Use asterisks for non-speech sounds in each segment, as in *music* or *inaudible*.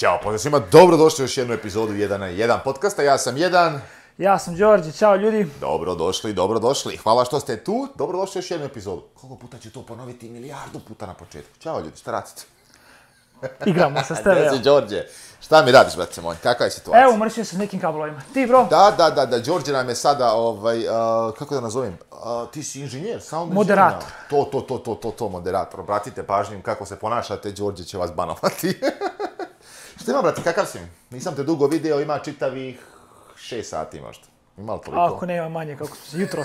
Ćao, pozdrav svima, dobrodošli u još jednu epizodu 1 na 1 podcasta, ja sam jedan. Ja sam Đorđe, čao ljudi. Dobro došli, dobro došli. Hvala što ste tu, dobro došli još jednu epizodu. Koliko puta će to ponoviti? Milijardu puta na početku. Ćao ljudi, šta radite? *laughs* Igramo se *laughs* s Đorđe? Šta mi radiš, brate moj? Kakva je situacija? Evo, mršio s nekim kablovima. Ti, bro? Da, da, da, da. Đorđe nam je sada, ovaj, kako da nazovem, ti si inženjer, samo Moderator. To, to, to, to, to, to, moderator. Obratite pažnju kako se ponašate, Đorđe će vas banovati. *laughs* Što ima, brate, kakav si? Nisam te dugo vidio, ima čitavih šest sati možda. Ima li toliko? ako nema manje, kako se jutro *laughs*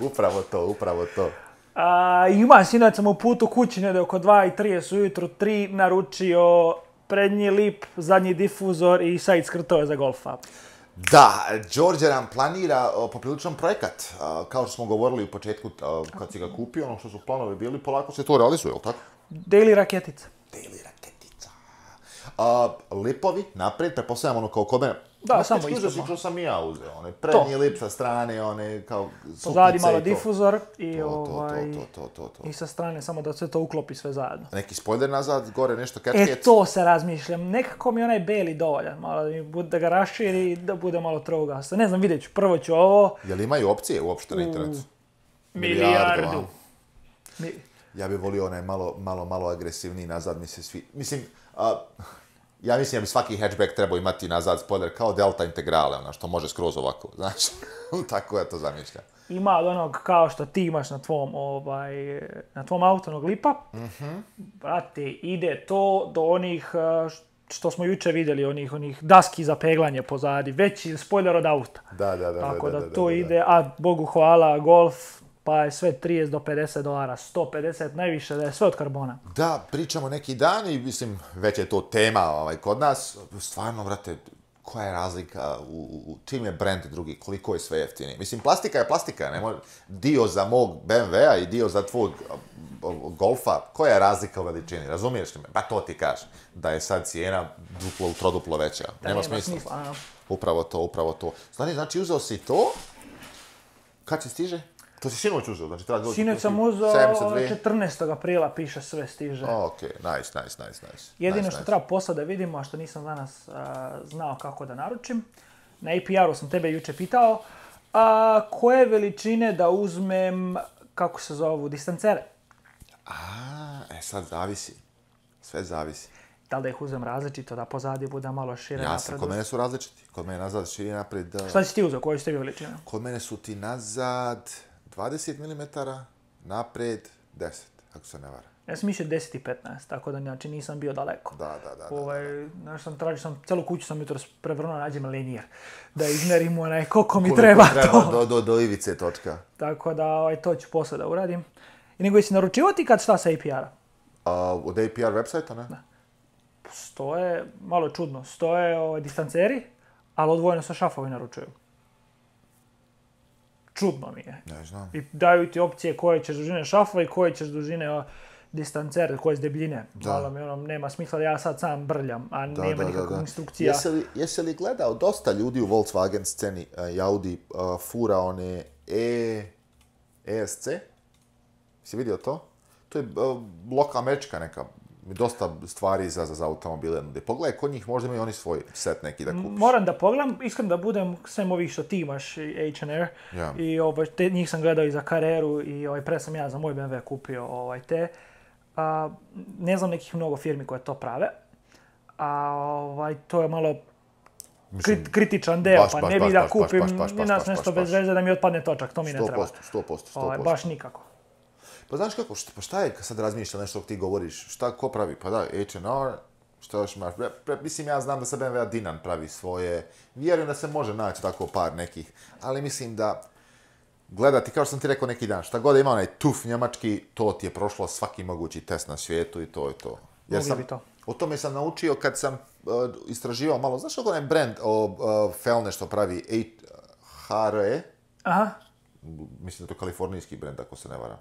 upravo to, upravo to. A, ima, sinoć sam u putu kući, negdje oko dva i su jutro tri, naručio prednji lip, zadnji difuzor i sajt skrtove za golfa. Da, Đorđe nam planira popriličan projekat. Kao što smo govorili u početku kad si ga kupio, ono što su planovi bili, polako se to realizuje, jel tako? Daily raketica. Daily raketica. lipovi naprijed, preposledam ono kao kod Da, samo isto. sam i ja uzeo, onaj prednji to. lip sa strane, one kao Pozadi malo difuzor i to, ovaj... To, to, to, to, I sa strane samo da sve to uklopi sve zajedno. Neki spoiler nazad, gore nešto E, to se razmišljam. Nekako mi onaj beli dovoljan, malo da, bude, da ga raširi i da bude malo trougasta. Ne znam, vidjet ću, prvo ću ovo... Jel imaju opcije uopšte na internetu? Milijardu. Milijardu ja bih volio onaj malo, malo, malo agresivniji nazad mi se svi... Mislim, a, ja mislim da bi svaki hatchback trebao imati nazad spoiler kao Delta Integrale, ono što može skroz ovako, *laughs* znači, tako ja to zamišljam. Ima od onog kao što ti imaš na tvom, ovaj, na tvom autu lipa, mm brate, ide to do onih što smo jučer vidjeli, onih, onih daski za peglanje pozadi, veći spoiler od auta. Da, da, da. Tako da, da, da to ide, a Bogu hvala, Golf, pa je sve 30 do 50 dolara, 150 najviše, da je sve od karbona. Da, pričamo neki dan i mislim, već je to tema ovaj, kod nas. Stvarno, vrate, koja je razlika, u, u čim je brand drugi, koliko je sve jeftini? Mislim, plastika je plastika, ne dio za mog BMW-a i dio za tvog golfa, koja je razlika u veličini, razumiješ li me? Ba, pa to ti kažem, da je sad cijena duplo, troduplo veća, da, nema, nema smisla. Upravo to, upravo to. Znači, znači, uzeo si to, kad se stiže? To si sinoć uzeo, znači treba Sinoć sam uzeo, 14. aprila piše sve stiže. Ok, nice, nice, nice, nice. Jedino što treba posla da vidimo, a što nisam danas znao kako da naručim, na APR-u sam tebe juče pitao, a, koje veličine da uzmem, kako se zovu, distancere? A, e sad zavisi. Sve zavisi. Da li da ih uzem različito, da pozadi bude malo šire ja Jasno, kod mene su različiti. Kod mene nazad šire napred... Šta si ti uzeo, koju ste vi veličinu? Kod mene su ti nazad... 20 mm, napred 10, ako se ne vara. Ja sam mišljio 10 i 15, tako da znači nisam bio daleko. Da, da, da. Ovaj, sam tražio sam, celu kuću sam jutro prevrno nađem linijer, Da izmerim onaj koliko mi treba, treba to. Do, do, do ivice točka. Tako da, ovaj, to ću posle da uradim. I nego jesi naručivao ti kad šta sa APR-a? od APR websajta, ne? Da. Stoje, malo čudno, stoje ovaj, distanceri, ali odvojeno sa šafovi naručuju čudno mi je. Ne znam. I daju ti opcije koje ćeš dužine šafa i koje ćeš dužine distancera, koje s debljine. Da. Malo mi ono, nema smisla da ja sad sam brljam, a da, nema da, instrukcija. Jesi li, jesi li, gledao dosta ljudi u Volkswagen sceni uh, i Audi e, fura one e, ESC? Jesi vidio to? To je uh, e, mečka neka dosta stvari za, za, za automobile nude. Pogledaj, kod njih možda imaju oni svoj set neki da kupiš. Moram da pogledam, iskreno da budem, sem ovih što ti imaš, H&R, ja. i ovaj, te, njih sam gledao i za kareru i ovaj, pre sam ja za moj BMW kupio ovaj, te. A, ne znam nekih mnogo firmi koje to prave, a ovaj, to je malo Mislim, kritičan deo, pa ne bih da kupim nas nešto bez veze da mi otpadne točak, to mi ne treba. 100%, 100%, 100%. Ovaj, baš nikako. Pa znaš kako, šta, pa šta je sad razmišlja nešto ti govoriš, šta ko pravi, pa da, H&R, šta još imaš, mislim ja znam da se BMW Dinan pravi svoje, vjerujem da se može naći tako par nekih, ali mislim da gledati, kao što sam ti rekao neki dan, šta god ima onaj tuf njemački, to ti je prošlo svaki mogući test na svijetu i to je to. Ja sam, to. O tome sam naučio kad sam uh, istraživao malo, znaš kako onaj brand o e, Felne što pravi HRE? Aha. Mislim da je to kalifornijski brend, ako se ne varam.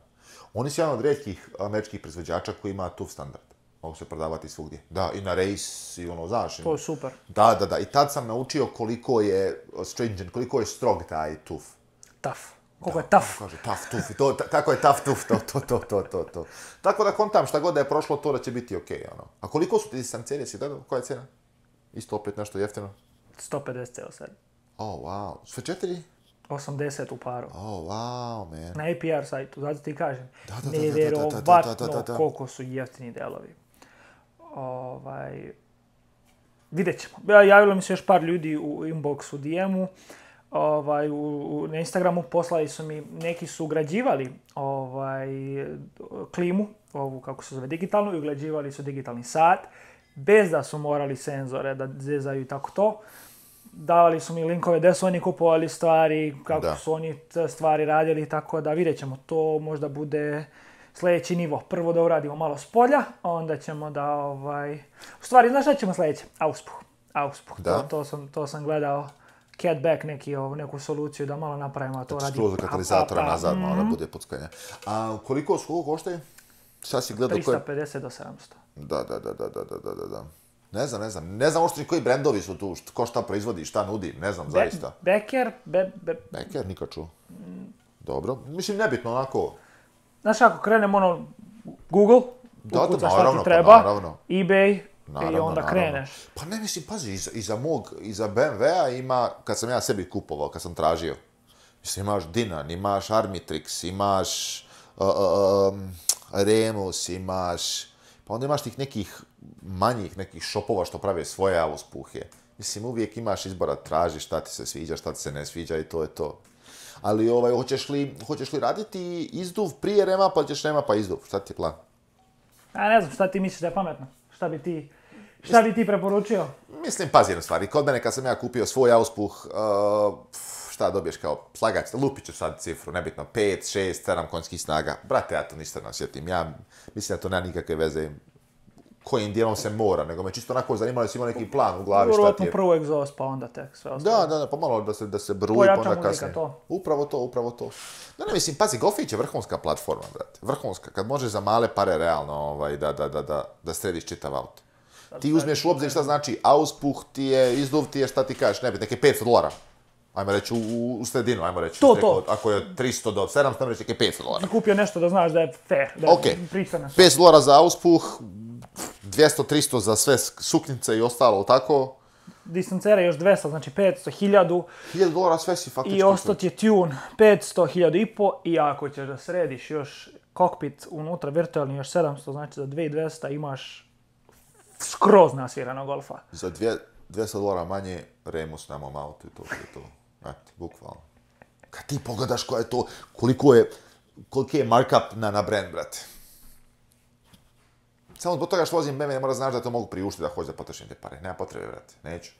Oni su jedan od redkih američkih proizvođača koji ima TUF standard. Mogu se prodavati svugdje. Da, i na race i ono, znaš. To je super. Da, da, da. I tad sam naučio koliko je stringent, koliko je strog taj tuf. Tuf. Kako je tough? Kaže, tough tuf. I to, ta, kako je tough tuf, to, to, to, to, to, Tako da kontam šta god da je prošlo, to da će biti okej, ono. A koliko su ti sam cijeli si dobro, Koja je cijena? Isto opet nešto jeftino? 150 Oh, wow. Sve četiri? 80 u paru. Oh, wow, man. Na APR sajtu, zato ti kažem. Nevjerovatno koliko su jeftini delovi. Ovaj, vidjet ćemo. Javilo mi se još par ljudi u inboxu, DM-u. Ovaj, na Instagramu poslali su mi, neki su ugrađivali ovaj, klimu, ovu kako se zove, digitalnu, i ugrađivali su digitalni sat, bez da su morali senzore da zezaju i tako to davali su mi linkove gdje su oni kupovali stvari, kako su oni stvari radili, tako da vidjet ćemo to, možda bude sljedeći nivo. Prvo da uradimo malo s polja, onda ćemo da ovaj... U stvari, znaš šta ćemo sljedeće? Auspuh. Auspuh. To, to, sam, to sam gledao catback neki, neku soluciju da malo napravimo, a to radi... Struza pa, katalizatora pa, pa, nazad, malo da mhm. bude puckanje. A koliko, su košta je? Sad si gledao 350 do 700. Da, da, da, da, da, da, da. Ne znam, ne znam. Ne znam uopšte koji brendovi su tu, ko šta proizvodi, šta nudi, ne znam, zaista. Becker, be, be... Becker, nikad čuo. Mm. Dobro, mislim, nebitno onako. Znaš, ako krenem ono, Google, da, naravno, šta ti pa treba, eBay, naravno, i onda kreneš. Pa ne, mislim, pazi, iza, iza mog, iza BMW-a ima, kad sam ja sebi kupovao, kad sam tražio, mislim, imaš Dinan, imaš Armitrix, imaš uh, uh, um, Remus, imaš pa onda imaš tih nekih manjih, nekih šopova što prave svoje auspuhe. Mislim, uvijek imaš izbora, tražiš šta ti se sviđa, šta ti se ne sviđa i to je to. Ali ovaj, hoćeš, li, hoćeš li raditi izduv prije rema pa ćeš rema pa izduv? Šta ti je plan? A ne znam, šta ti misliš da je pametno? Šta bi ti... Šta bi ti preporučio? Mislim, pazi jednu stvari Kod mene kad sam ja kupio svoj auspuh, uh, šta dobiješ kao slagač, lupit ću sad cifru, nebitno, 5, 6, 7 konjskih snaga. Brate, ja to ništa ne osjetim. Ja mislim da to nema nikakve veze kojim dijelom se mora, nego me čisto onako zanimalo da si imao neki plan u glavi šta ti je. prvo egzost pa onda tek sve ostalo. Da, da, da, pa malo da se, da se bruji pa onda kasnije. to. Upravo to, upravo to. Da ne, mislim, pazi, Golfić je vrhunska platforma, brate. Vrhunska, kad možeš za male pare realno ovaj, da, da, da, da, da središ čitav auto. Ti uzmeš u obzir šta znači auspuh ti je, izduv ti je, šta ti kažeš, ne neke 500 dolara ajmo reći, u, sredinu, ajmo reći. To, to. Ako je 300 do 700, ajmo reći, je 500 dolara. Kupio nešto da znaš da je fair, da je okay. 500 dolara za uspuh, 200-300 za sve suknjice i ostalo, tako? distancera još 200, znači 500, 1000. 1000 dolara sve si faktički. I ostat je tune 500, 1000 i po i ako ćeš da središ još kokpit unutra virtualni još 700, znači za 2200 imaš skroz nasvirano golfa. Za 200 dolara manje Remus nama auto i to je to. Brate, bukvalno. Kad ti pogledaš koja je to, koliko je, koliki je markup na, na brand, brate. Samo zbog toga što vozim BMW ne mora znaš da to mogu priuštiti da hoću da potrošim te pare. Nema potrebe, brate. Neću.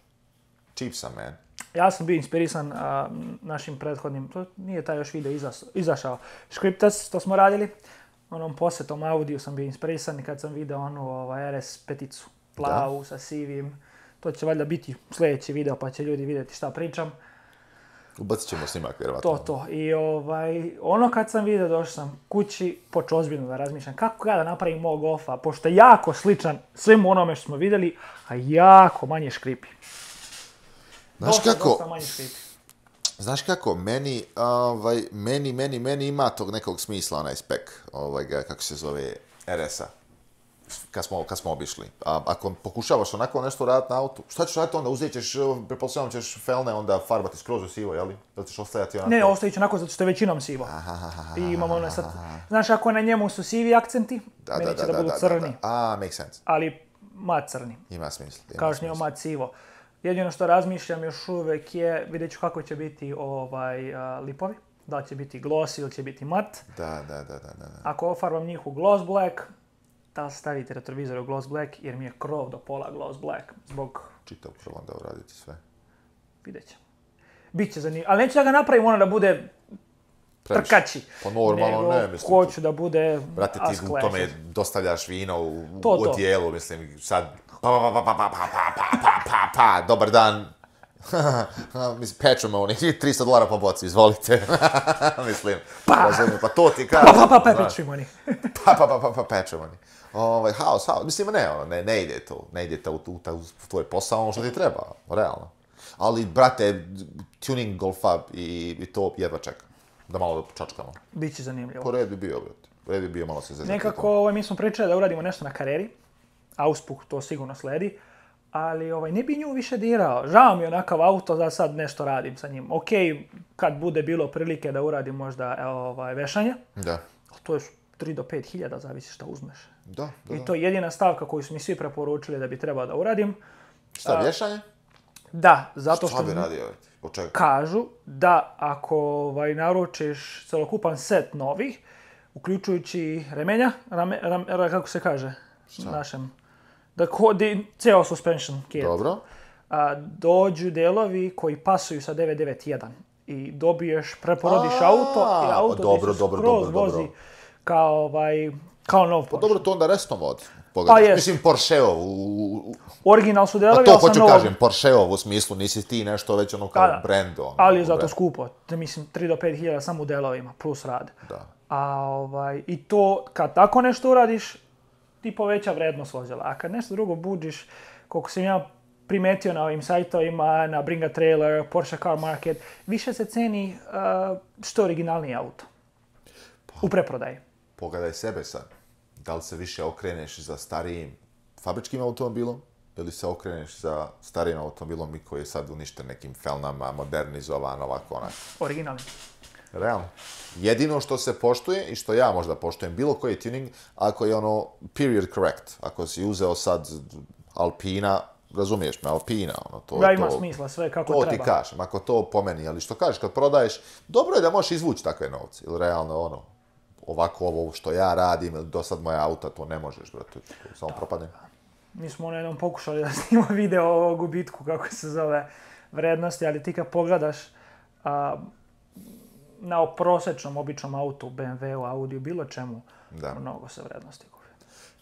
Cheap sam, man. Ja sam bio inspirisan našim prethodnim, to nije taj još video iza, izašao, škriptac, to smo radili. Onom posetom audio sam bio inspirisan kad sam video onu ovaj, RS peticu, plavu sa sivim. To će valjda biti sljedeći video pa će ljudi vidjeti šta pričam. Ubacit ćemo snimak, vjerovatno. To, to. I ovaj, ono kad sam vidio, došao sam kući, počeo ozbiljno da razmišljam kako ja da napravim mog ofa, pošto je jako sličan svemu onome što smo vidjeli, a jako manje škripi. Znaš kako? manje Znaš kako, meni, ovaj, meni, meni, meni ima tog nekog smisla onaj spek, ovaj, kako se zove, RS-a kad smo, kad smo obišli. A, ako pokušavaš onako nešto raditi na autu, šta ćeš raditi onda? Uzet ćeš, pretpostavljam ćeš felne, onda farbati skroz u sivo, jel? da ćeš ostajati onako? Ne, ostajit ću onako zato što je većinom sivo. Aha, aha, I imamo ono sad, znaš ako na njemu su sivi akcenti, da, meni da, će da, budu crni. A, make sense. Ali mat crni. Ima smisla. Kao što mat sivo. Jedino što razmišljam još uvijek je, vidjet ću kako će biti ovaj, lipovi. Da će biti gloss ili će biti mat. Da, da, da, da, da. Ako ofarbam njih u gloss black, da stavite retrovizor u gloss black jer mi je krov do pola gloss black zbog... Čitav krov onda uraditi sve. Vidjet ćemo. Biće zanimljivo, ali neću da ga napravim ono da bude trkači. Pa normalno ne, mislim. Hoću da bude Vrati ti u tome dostavljaš vino u, u odijelu, mislim, sad... Pa, pa, pa, pa, pa, pa, pa, pa, pa, pa, pa pa dobar dan. mislim, oni, 300 dolara po boci, izvolite. mislim, pa, pa to ti kažem. Pa, pa, pa, pa, pa, pa, pa, pa, pa, pa, patrimony. Ovaj, haos, haos. Mislim, ne, ono, ne, ne ide to. Ne ide to u, tvoj posao ono što ti treba, realno. Ali, brate, tuning golfa i, i to jedva čekam. Da malo čačkamo. Biće zanimljivo. Po red bi bio, brate. bi bio malo se zezati. Nekako, ovaj, mi smo pričali da uradimo nešto na kareri, Auspuh to sigurno sledi. Ali ovaj, ne bi nju više dirao. Žao mi je onakav auto da sad nešto radim sa njim. Ok, kad bude bilo prilike da uradim možda e, ovaj, vešanje. Da. To je 3 do 5 hiljada, zavisi šta uzmeš. Da, da, I to je jedina stavka koju su mi svi preporučili da bi treba da uradim. Šta, vješanje? Da, zato što... Šta bi radio? Kažu da ako ovaj, naručiš celokupan set novih, uključujući remenja, rame, kako se kaže? Našem. Da kodi ceo suspension kit. Dobro. A, dođu delovi koji pasuju sa 991 i dobiješ, preporodiš auto i auto dobro, dobro, dobro, vozi kao ovaj, kao nov Porsche. Pa dobro, to onda restom vodi. Pa Mislim, Porscheov. U... Original su pa delovi, pa to hoću kažem, Porscheov u smislu, nisi ti nešto već ono kao da, brand. Ono, ali je zato brand. skupo. Mislim, 3 do 5 hiljada samo u delovima, plus rad. Da. A ovaj, i to, kad tako nešto uradiš, ti poveća vrednost vozila. A kad nešto drugo budiš, koliko sam ja primetio na ovim sajtovima, na Bringa Trailer, Porsche Car Market, više se ceni što originalni auto. Pa. U preprodaji pogledaj sebe sad. Da li se više okreneš za starijim fabričkim automobilom ili se okreneš za starijim automobilom i koji je sad uništen nekim felnama, modernizovan, ovako onak. Originalni. Realno. Jedino što se poštuje i što ja možda poštujem, bilo koji tuning, ako je ono period correct, ako si uzeo sad Alpina, razumiješ me, Alpina, ono, to Da, ima smisla, sve kako treba. To ti kažem, ako to pomeni, ali što kažeš kad prodaješ, dobro je da možeš izvući takve novce, ili realno ono, ovako ovo što ja radim ili do sad moja auta, to ne možeš, brate, samo propadne. Mi smo ono jednom pokušali da *laughs* snimamo video o gubitku, kako se zove, vrednosti, ali ti kad pogledaš na prosječnom, običnom autu, BMW-u, bilo čemu, da. mnogo se vrednosti gubi.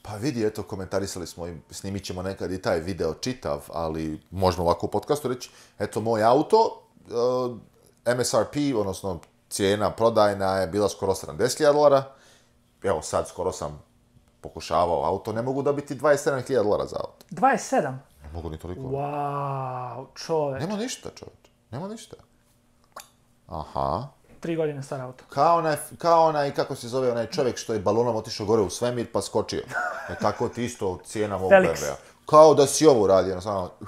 Pa vidi, eto, komentarisali smo i snimit ćemo nekad i taj video čitav, ali možemo ovako u podcastu reći, eto, moj auto, e, MSRP, odnosno cijena prodajna je bila skoro 70.000 dolara, evo sad skoro sam pokušavao auto, ne mogu dobiti 27.000 dolara za auto. 27? Ne mogu ni toliko. Wow, čovječ. Nema ništa čovječ, nema ništa. Aha. Tri godine star auto. Kao onaj, kao onaj, kako se zove, onaj čovjek što je balonom otišao gore u svemir pa skočio. E tako ti isto cijena mogu, Kao da si ovo radio, ono, samo... Uh,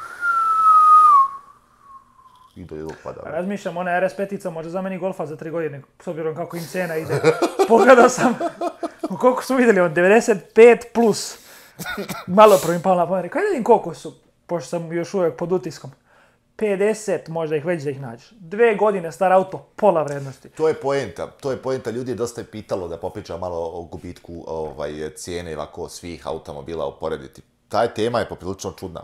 i do pada. Razmišljam, ona rs 5 može zameni golfa za tri godine, s obzirom kako im cena ide. *laughs* Pogledao sam, koliko su vidjeli, on 95 plus. Malo prvim pala na pamet, rekao, vidim koliko su, pošto sam još uvijek pod utiskom. 50 možda ih već da ih nađeš. Dve godine star auto, pola vrednosti. To je poenta, to je poenta. Ljudi je dosta pitalo da popriča malo o gubitku ovaj, cijene ovako svih automobila uporediti. Ta tema je poprilično čudna.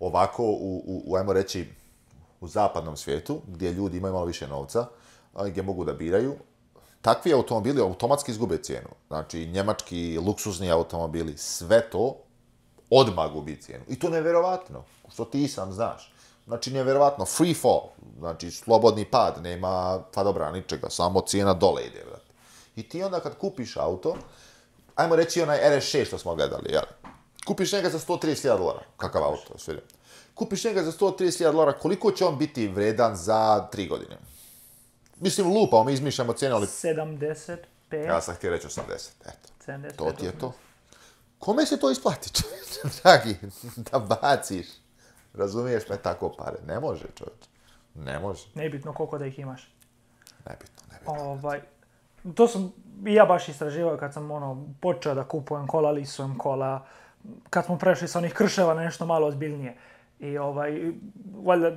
Ovako, u, u, ajmo reći, u zapadnom svijetu, gdje ljudi imaju malo više novca, gdje mogu da biraju, takvi automobili automatski izgube cijenu. Znači, njemački luksuzni automobili, sve to odmah gubi cijenu. I to nevjerovatno, što ti sam znaš. Znači, nevjerovatno, free fall, znači, slobodni pad, nema pa dobra, ničega, samo cijena dole ide, I ti onda kad kupiš auto, ajmo reći onaj RS6 što smo gledali, jel? Kupiš njega za 130.000 dolara, kakav auto, sve kupiš njega za 130.000 dolara, koliko će on biti vredan za 3 godine? Mislim, lupa, mi izmišljamo cijene, ali... 75. Ja sam htio reći 80, eto. 75. To ti je to. Kome se to isplati, *laughs* dragi, da baciš? Razumiješ me tako pare? Ne može, čovječ. Ne može. Nebitno koliko da ih imaš. Nebitno, nebitno. Ovaj, to sam i ja baš istraživao kad sam ono, počeo da kupujem kola, lisujem kola, kad smo prešli sa onih krševa na nešto malo ozbiljnije. I ovaj, valjda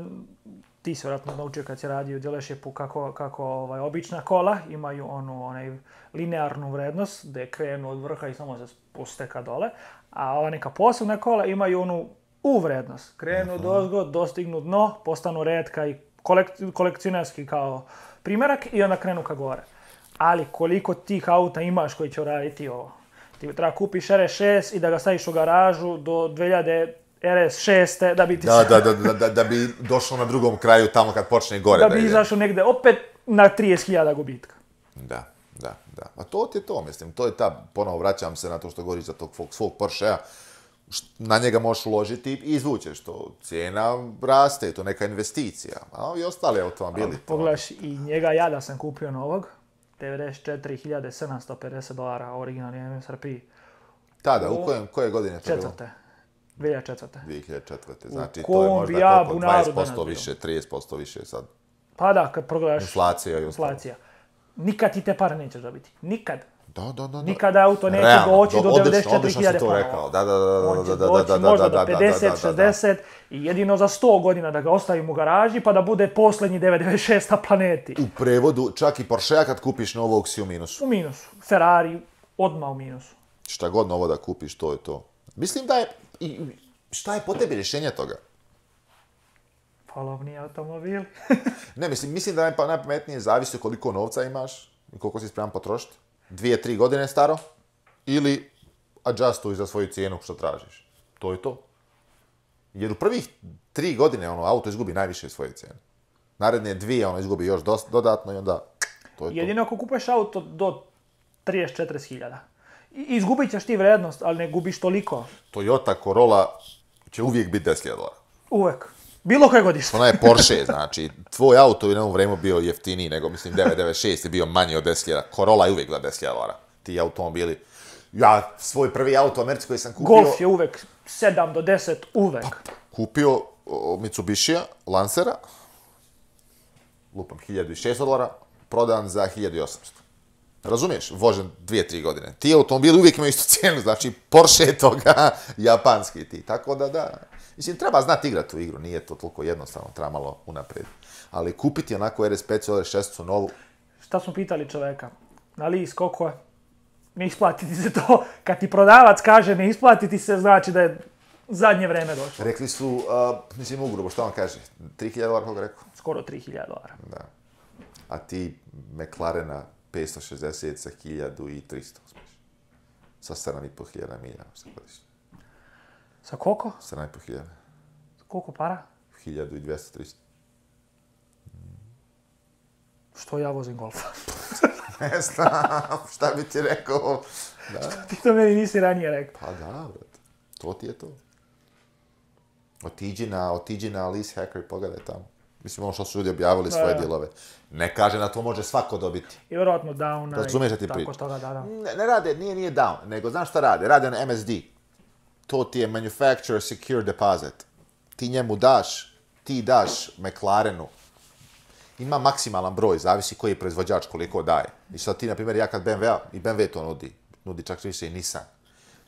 ti se vjerojatno naučio kad se radi u dealershipu kako, kako ovaj, obična kola imaju onu onaj linearnu vrednost gdje krenu od vrha i samo se spuste dole, a ova neka posebna kola imaju onu u vrednost. Krenu dozgod, dostignu dno, postanu redka i kolek, kolekcionarski kao primjerak i onda krenu ka gore. Ali koliko tih auta imaš koji će raditi ovo? Ti treba kupiš R6 i da ga staviš u garažu do 2000 RS6, da bi ti... Da, da, da, da, da bi došlo na drugom kraju tamo kad počne gore da, da bi izašao negde opet na 30.000 gubitka. Da, da, da. A to ti je to, mislim, to je ta, ponovo vraćam se na to što govoriš za tog svog Porsche-a, na njega možeš uložiti i izvućeš to. Cijena raste, je to neka investicija. A i ostali automobili. Pogledaš, i njega ja da sam kupio novog, 94.750 dolara, originalni MSRP. Tada, u kojem, koje godine to Četvrte. 2004. 2004. Znači, to je možda koliko, 20% više, 30% više sad. Pa da, kad progledaš... Inflacija i Inflacija. Nikad ti te pare nećeš dobiti. Nikad. Da, da, da, da. Nikada auto neće doći do 94.000 parova. Da, da, da, da, da, da, da, da, da, možda do 50, 60 i jedino za 100 godina da ga ostavim u garaži pa da bude posljednji 996 na planeti. U prevodu, čak i porsche kad kupiš novo, si u minusu. U minusu. Ferrari, odmah u minusu. Šta god novo da kupiš, to je to. Mislim da je, i šta je po tebi rješenje toga? Polovni automobil. *laughs* ne, mislim, mislim da pa najpametnije zavisi koliko novca imaš i koliko si spreman potrošiti. Dvije, tri godine staro ili adjustuj za svoju cijenu što tražiš. To je to. Jer u prvih tri godine ono, auto izgubi najviše svoje cijene. Naredne dvije ono izgubi još dodatno i onda to je Jedino ako kupuješ auto do 34.000, izgubit ćeš ti vrednost, ali ne gubiš toliko. Toyota Corolla će uvijek biti 10.000 dolara. Uvijek. Bilo koje godište. Ona je Porsche, znači, tvoj auto je na ovom vremenu bio jeftiniji nego, mislim, 996 je bio manji od 10.000. Corolla je uvijek da 10.000 dolara. Ti automobili. Ja, svoj prvi auto u Americi koji sam kupio... Golf je uvijek 7 do 10, uvijek. Pa, kupio lancer Lancera, lupam, 1600 dolara, prodan za 1800. Razumiješ, vožen dvije, tri godine. Ti automobili uvijek imaju istu cijenu, znači Porsche je toga, *laughs* japanski ti. Tako da, da. Mislim, treba znati igrati tu igru, nije to toliko jednostavno, treba malo unaprijed. Ali kupiti onako RS5, RS6 novu... Šta smo pitali čoveka? Na list, koliko je? Ne isplati se to. Kad ti prodavac kaže ne isplatiti se, znači da je zadnje vrijeme došlo. Rekli su, uh, mislim, ugrubo, što vam kaže? 3000 dolara, koga rekao? Skoro 3000 dolara. Da. A ti McLarena 560 sa 1300 uspješ. Sa 7.500 milijana se godišnje. Sa koliko? 7.500. Sa koliko para? 1200-300. Što ja vozim golfa? *laughs* *laughs* ne znam, šta bi ti rekao? Da. Što ti to meni nisi ranije rekao? Pa da, vrat. To ti je to. Otiđi na, otiđi na Alice Hacker i pogledaj tamo. Mislim, ono što su ljudi objavili svoje dijelove. Ne kaže na to može svako dobiti. I vjerojatno da ti da, da. Ne, ne, rade, nije, nije down, nego znaš šta rade? Rade na MSD. To ti je Manufacturer Secure Deposit. Ti njemu daš, ti daš McLarenu. Ima maksimalan broj, zavisi koji je proizvođač koliko daje. I sad ti, na primjer, ja kad BMW, i BMW to nudi, nudi čak više i Nissan.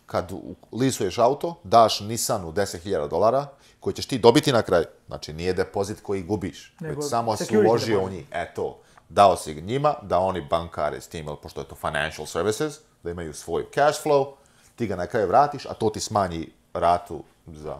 Kad lisuješ auto, daš Nissanu 10.000 dolara koji ćeš ti dobiti na kraj, Znači, nije depozit koji gubiš, Nego, već samo si uložio u njih. eto, dao si njima da oni bankare s tim, pošto je to financial services, da imaju svoj cash flow, ti ga na kraju vratiš, a to ti smanji ratu za...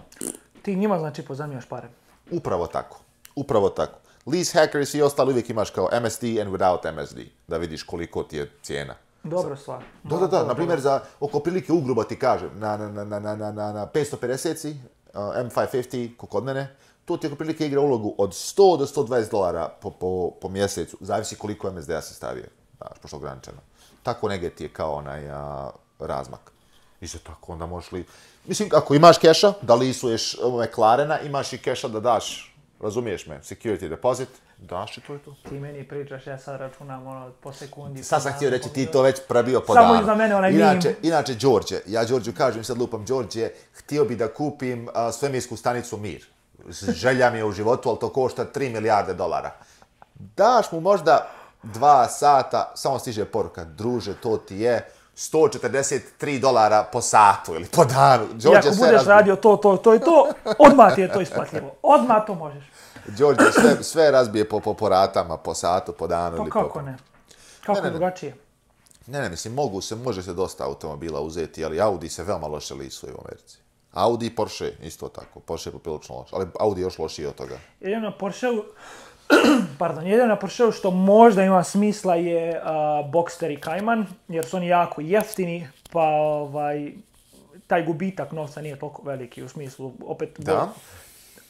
Ti njima, znači, pozamijaš pare. Upravo tako. Upravo tako. Lease hackers i ostali uvijek imaš kao MSD and without MSD, da vidiš koliko ti je cijena. Dobro stvar. Da, da, da, na primjer za oko prilike ugruba ti kažem, na, na, na, na, na, na 550 Uh, M550 kod mene, to ti prilike igra ulogu od 100 do 120 dolara po, mjesecu, zavisi koliko MSD-a se stavio, znaš, pošto ograničeno. Tako negdje ti je kao onaj uh, razmak. I se tako, onda možeš li... Mislim, ako imaš keša, da lisuješ uh, McLarena, imaš i keša da daš Razumiješ me? Security deposit, daš ti to je to. Ti meni pričaš, ja sad računam ono po sekundi. Sad sam htio reći, ti to već prebio po Samo danu. Samo mene onaj inače, mim. Inače, Đorđe, ja Đorđu kažem, sad lupam Đorđe, htio bi da kupim a, svemirsku stanicu Mir. Želja mi je u životu, ali to košta 3 milijarde dolara. Daš mu možda dva sata, samo stiže poruka, druže, to ti je, 143 dolara po satu ili po danu. Đorđe I ako budeš radio to, to, to i to, odmah ti je to isplatljivo. Odmah to možeš. Đorđe sve, sve razbije po, po, po ratama, po satu, po danu. Pa ili kako po... ne? Kako ne, ne, drugačije? Ne, ne, mislim, mogu se, može se dosta automobila uzeti, ali Audi se veoma loše lisuje u Americi. Audi i Porsche, isto tako. Porsche je poprilično loš, ali Audi još lošiji od toga. Jedino, Porsche *clears throat* pardon, na Porsche što možda ima smisla je uh, Boxster i kajman, jer su oni jako jeftini, pa ovaj, taj gubitak novca nije toliko veliki u smislu, opet, da.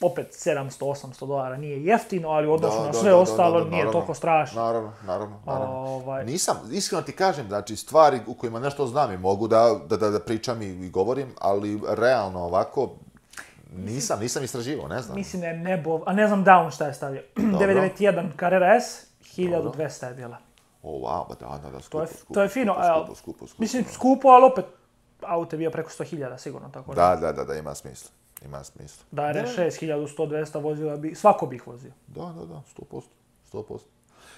opet 700-800 dolara nije jeftino, ali odnosno na sve ostalo nije toliko strašno. Naravno, naravno, naravno. Ovaj... Nisam, iskreno ti kažem, znači stvari u kojima nešto znam i mogu da, da, da, pričam i govorim, ali realno ovako, nisam, nisam istraživao, ne znam. Mislim da je nebo, a ne znam Down šta je stavio. 991 *clears throat* Carrera S, 1200 je bila. O, oh, wow, pa da, da, da, skupo, to je, skupo, to je fino, skupo, skupo, skupo, skupo, Mislim, skupo, ali opet, auto je bio preko 100.000 sigurno, tako da. Da, da, da, ima smisla. Ima smisla. Da, R6, 1100, 200 vozila bi, svako bi ih vozio. Da, da, da, 100%, 100%.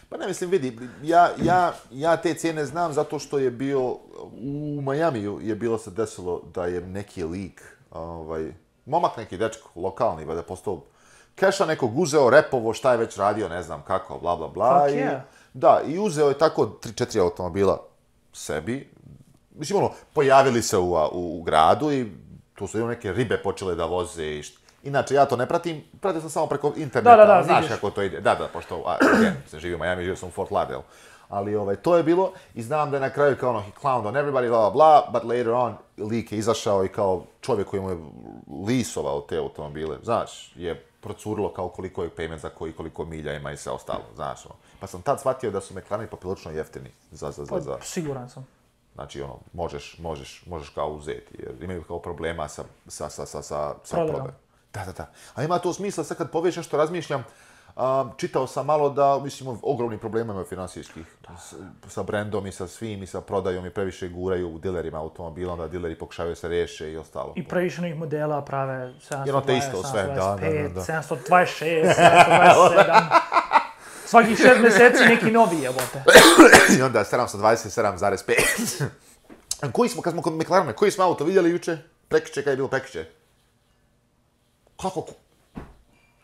Pa ne, mislim, vidi, ja, ja, ja te cijene znam zato što je bio, u Majamiju je bilo se desilo da je neki lik, ovaj, momak neki dečko, lokalni, valjda postao keša nekog uzeo, repovo, šta je već radio, ne znam kako, bla bla bla. I, yeah. Da, i uzeo je tako 3-4 automobila sebi. Mislim, ono, pojavili se u, u, gradu i tu su neke ribe počele da voze i što. Inače, ja to ne pratim, pratio sam samo preko interneta, da, da, da, znaš kako to ide. Da, da, pošto a, se živi u Miami, živio sam u Fort Lauderdale. Ali ovaj, to je bilo i znam da je na kraju kao ono, he clowned on everybody, bla, bla, but later on lik je izašao i kao čovjek koji mu je lisovao te automobile, znaš, je procurilo kao koliko je payment za koji, koliko milja ima i sve ostalo, znaš ono. Pa sam tad shvatio da su McLareni poprilično jeftini za, za, za, pa, za. siguran sam. Znači, ono, možeš, možeš, možeš kao uzeti, jer imaju kao problema sa, sa, sa, sa, sa, sa Da, da, da. A ima to smisla, sad kad poviš što razmišljam, čitao sam malo da, mislim, ogromni problema imaju financijskih sa brendom i sa svim i sa prodajom i previše guraju u dilerima automobila, onda dileri pokušavaju se riješe i ostalo. I previše novih modela prave 720, Jedno isto 725, sve, da, 726, 727. Svaki šest mjeseci neki novi jebote. I onda 727,5. koji smo, kad smo kod McLarena, koji smo auto vidjeli juče? Prekiče, kada je bilo prekiče? Kako,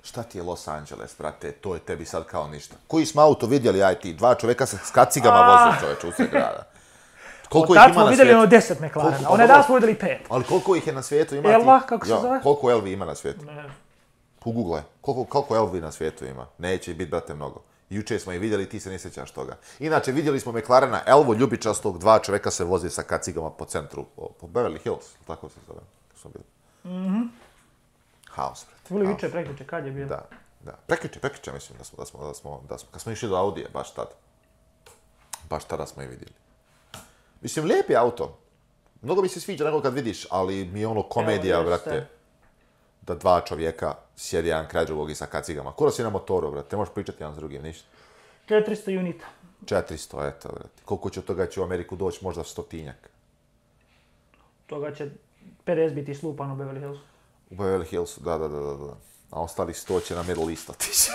Šta ti je Los Angeles, brate, to je tebi sad kao ništa. Koji smo auto vidjeli, aj ti, dva čovjeka s kacigama ah! voze čoveče u grada. Koliko ih ima smo vidjeli ono deset McLarena, one pa da smo vidjeli pet. Ali koliko ih je na svijetu ima? Elva, kako se zove? Koliko Elvi ima na svijetu? Ne. Google, koliko, koliko Elvi na svijetu ima? Neće biti, brate, mnogo. Juče smo ih vidjeli, ti se ne sjećaš toga. Inače, vidjeli smo McLarena Elvo ljubičastog, dva čovjeka se vozi sa kacigama po centru, po Beverly Hills, tako se zove. Mhm. Haos, brate. Ili viče prekriče, kad je bio? Da, da. Prekriče, prekriče, mislim da smo, da smo, da smo, da smo, kad smo išli do Audije, baš tad. Baš tada smo i vidjeli. Mislim, lijep je auto. Mnogo mi se sviđa nego kad vidiš, ali mi je ono komedija, Evo, brate. Da dva čovjeka sjedi jedan kraj drugog i sa kacigama. Kuro si na motoru, brate, ne možeš pričati jedan s drugim, ništa. 400 unita. 400, eto, brate. Koliko će od toga će u Ameriku doći, možda stotinjak. Toga će 50 biti slupano u Beverly Hills. U Beverly da, da, da, da. A ostali sto će na medal list otići.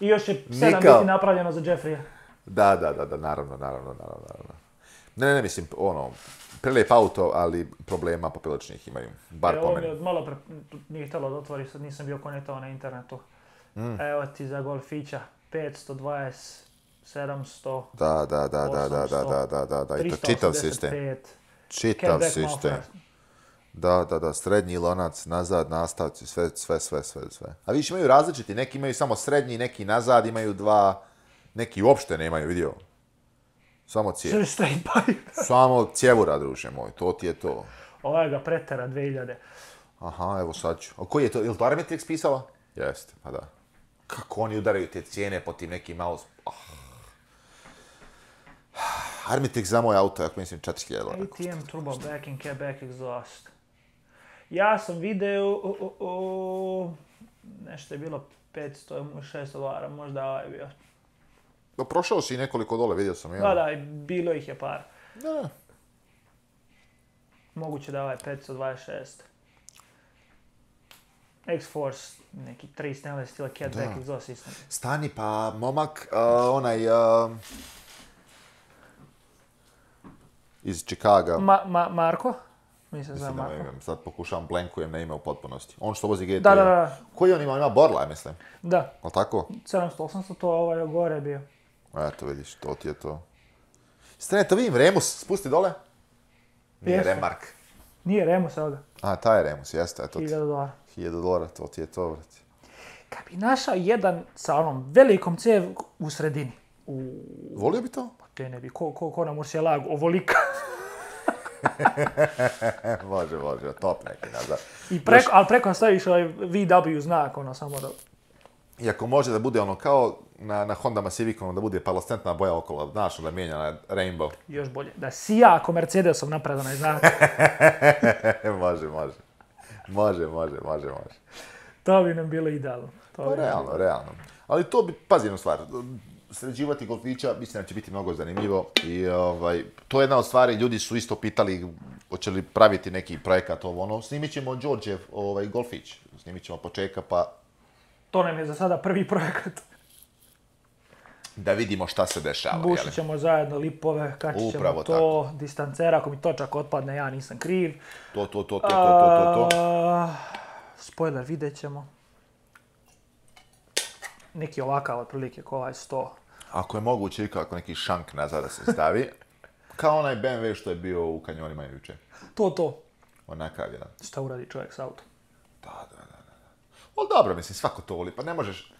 I još će sedam biti napravljeno za Jeffreya. Da, da, da, da, naravno, naravno, naravno, Ne, ne, mislim, ono, prelijep auto, ali problema popiločnih imaju, bar po meni. malo pre, nije htjelo da otvori, sad nisam bio konektovan na internetu. Evo ti za golfića, 520, 700, da, da, da, 800, da, da, da, da, da, da, da, čitav sistem. sistem. Da, da, da, srednji lonac, nazad, nastavci, sve, sve, sve, sve, sve. A više imaju različiti, neki imaju samo srednji, neki nazad, imaju dva, neki uopšte nemaju, vidio. Samo cijevura. *laughs* samo cijevu druže moj, to ti je to. Ovaj ga pretera 2000. Aha, evo sad ću. A koji je to, je li pisala? Jeste, pa da. Kako oni udaraju te cijene po tim nekim malo... Oh. Armitrix za moj auto, ako mislim 4000 ATM turbo backing, cab back exhaust. Ja sam video, o, nešto je bilo 500, 600 dolara, možda ovaj bio. Da, prošao si nekoliko dole, vidio sam. ja Da, da, bilo ih je par. Da. Moguće da ovaj 526. X-Force, neki 3 stainless steel catback exhaust system. Stani pa, momak, uh, onaj... Uh, iz Čikaga. Marko? Mislim, mislim da imam, sad pokušavam blenkujem na ime u potpunosti. On što vozi GT. Da, da, da. Koji on ima? Ima Borla, mislim. Da. Al tako? 700, 800, to ovaj gore bio. Eto vidiš, to ti je to. Strene, to vidim Remus, spusti dole. Nije jeste. Remark. Nije Remus, evo ga. A, taj je Remus, jeste, eto ti. 1000 dolara. 1000 dolara, to ti je to, vrati. Kad bi našao jedan sa onom velikom cev u sredini. U... Volio bi to? Pa te ne bi, ko, ko, ko nam Murcielago, ovolika. *laughs* *laughs* može, može, top neki nazad. I preko, ali preko nas staviš ovaj VW znak, ono, samo da... Iako može da bude ono kao na, na Honda ono da bude palostentna boja okolo, znaš, da mijenja na Rainbow. Još bolje, da si ja ako Mercedesom napravljena znak. *laughs* može, može. Može, može, može, može. To bi nam bilo idealno. To pa realno, realno. Ali to bi, pazi jednu stvar, sređivati golfića, mislim da će biti mnogo zanimljivo. I ovaj, to je jedna od stvari, ljudi su isto pitali hoće li praviti neki projekat ovo ono. Snimit ćemo Đorđev ovaj, golfić, snimit ćemo počeka pa... To nam je za sada prvi projekat. Da vidimo šta se dešava. Bušit ćemo zajedno lipove, kaći ćemo to, tako. distancera, ako mi točak otpadne, ja nisam kriv. To, to, to, to, to, to, to. Spoiler, vidjet ćemo neki ovakav otprilike ko ovaj 100 ako je moguće ikako neki šank nazad da se stavi, *laughs* kao onaj BMW što je bio u kanjonima juče. To, to. Onakav jedan. Šta uradi čovjek s autom? Da, da, da. da. Ali dobro, mislim, svako to voli, pa ne možeš...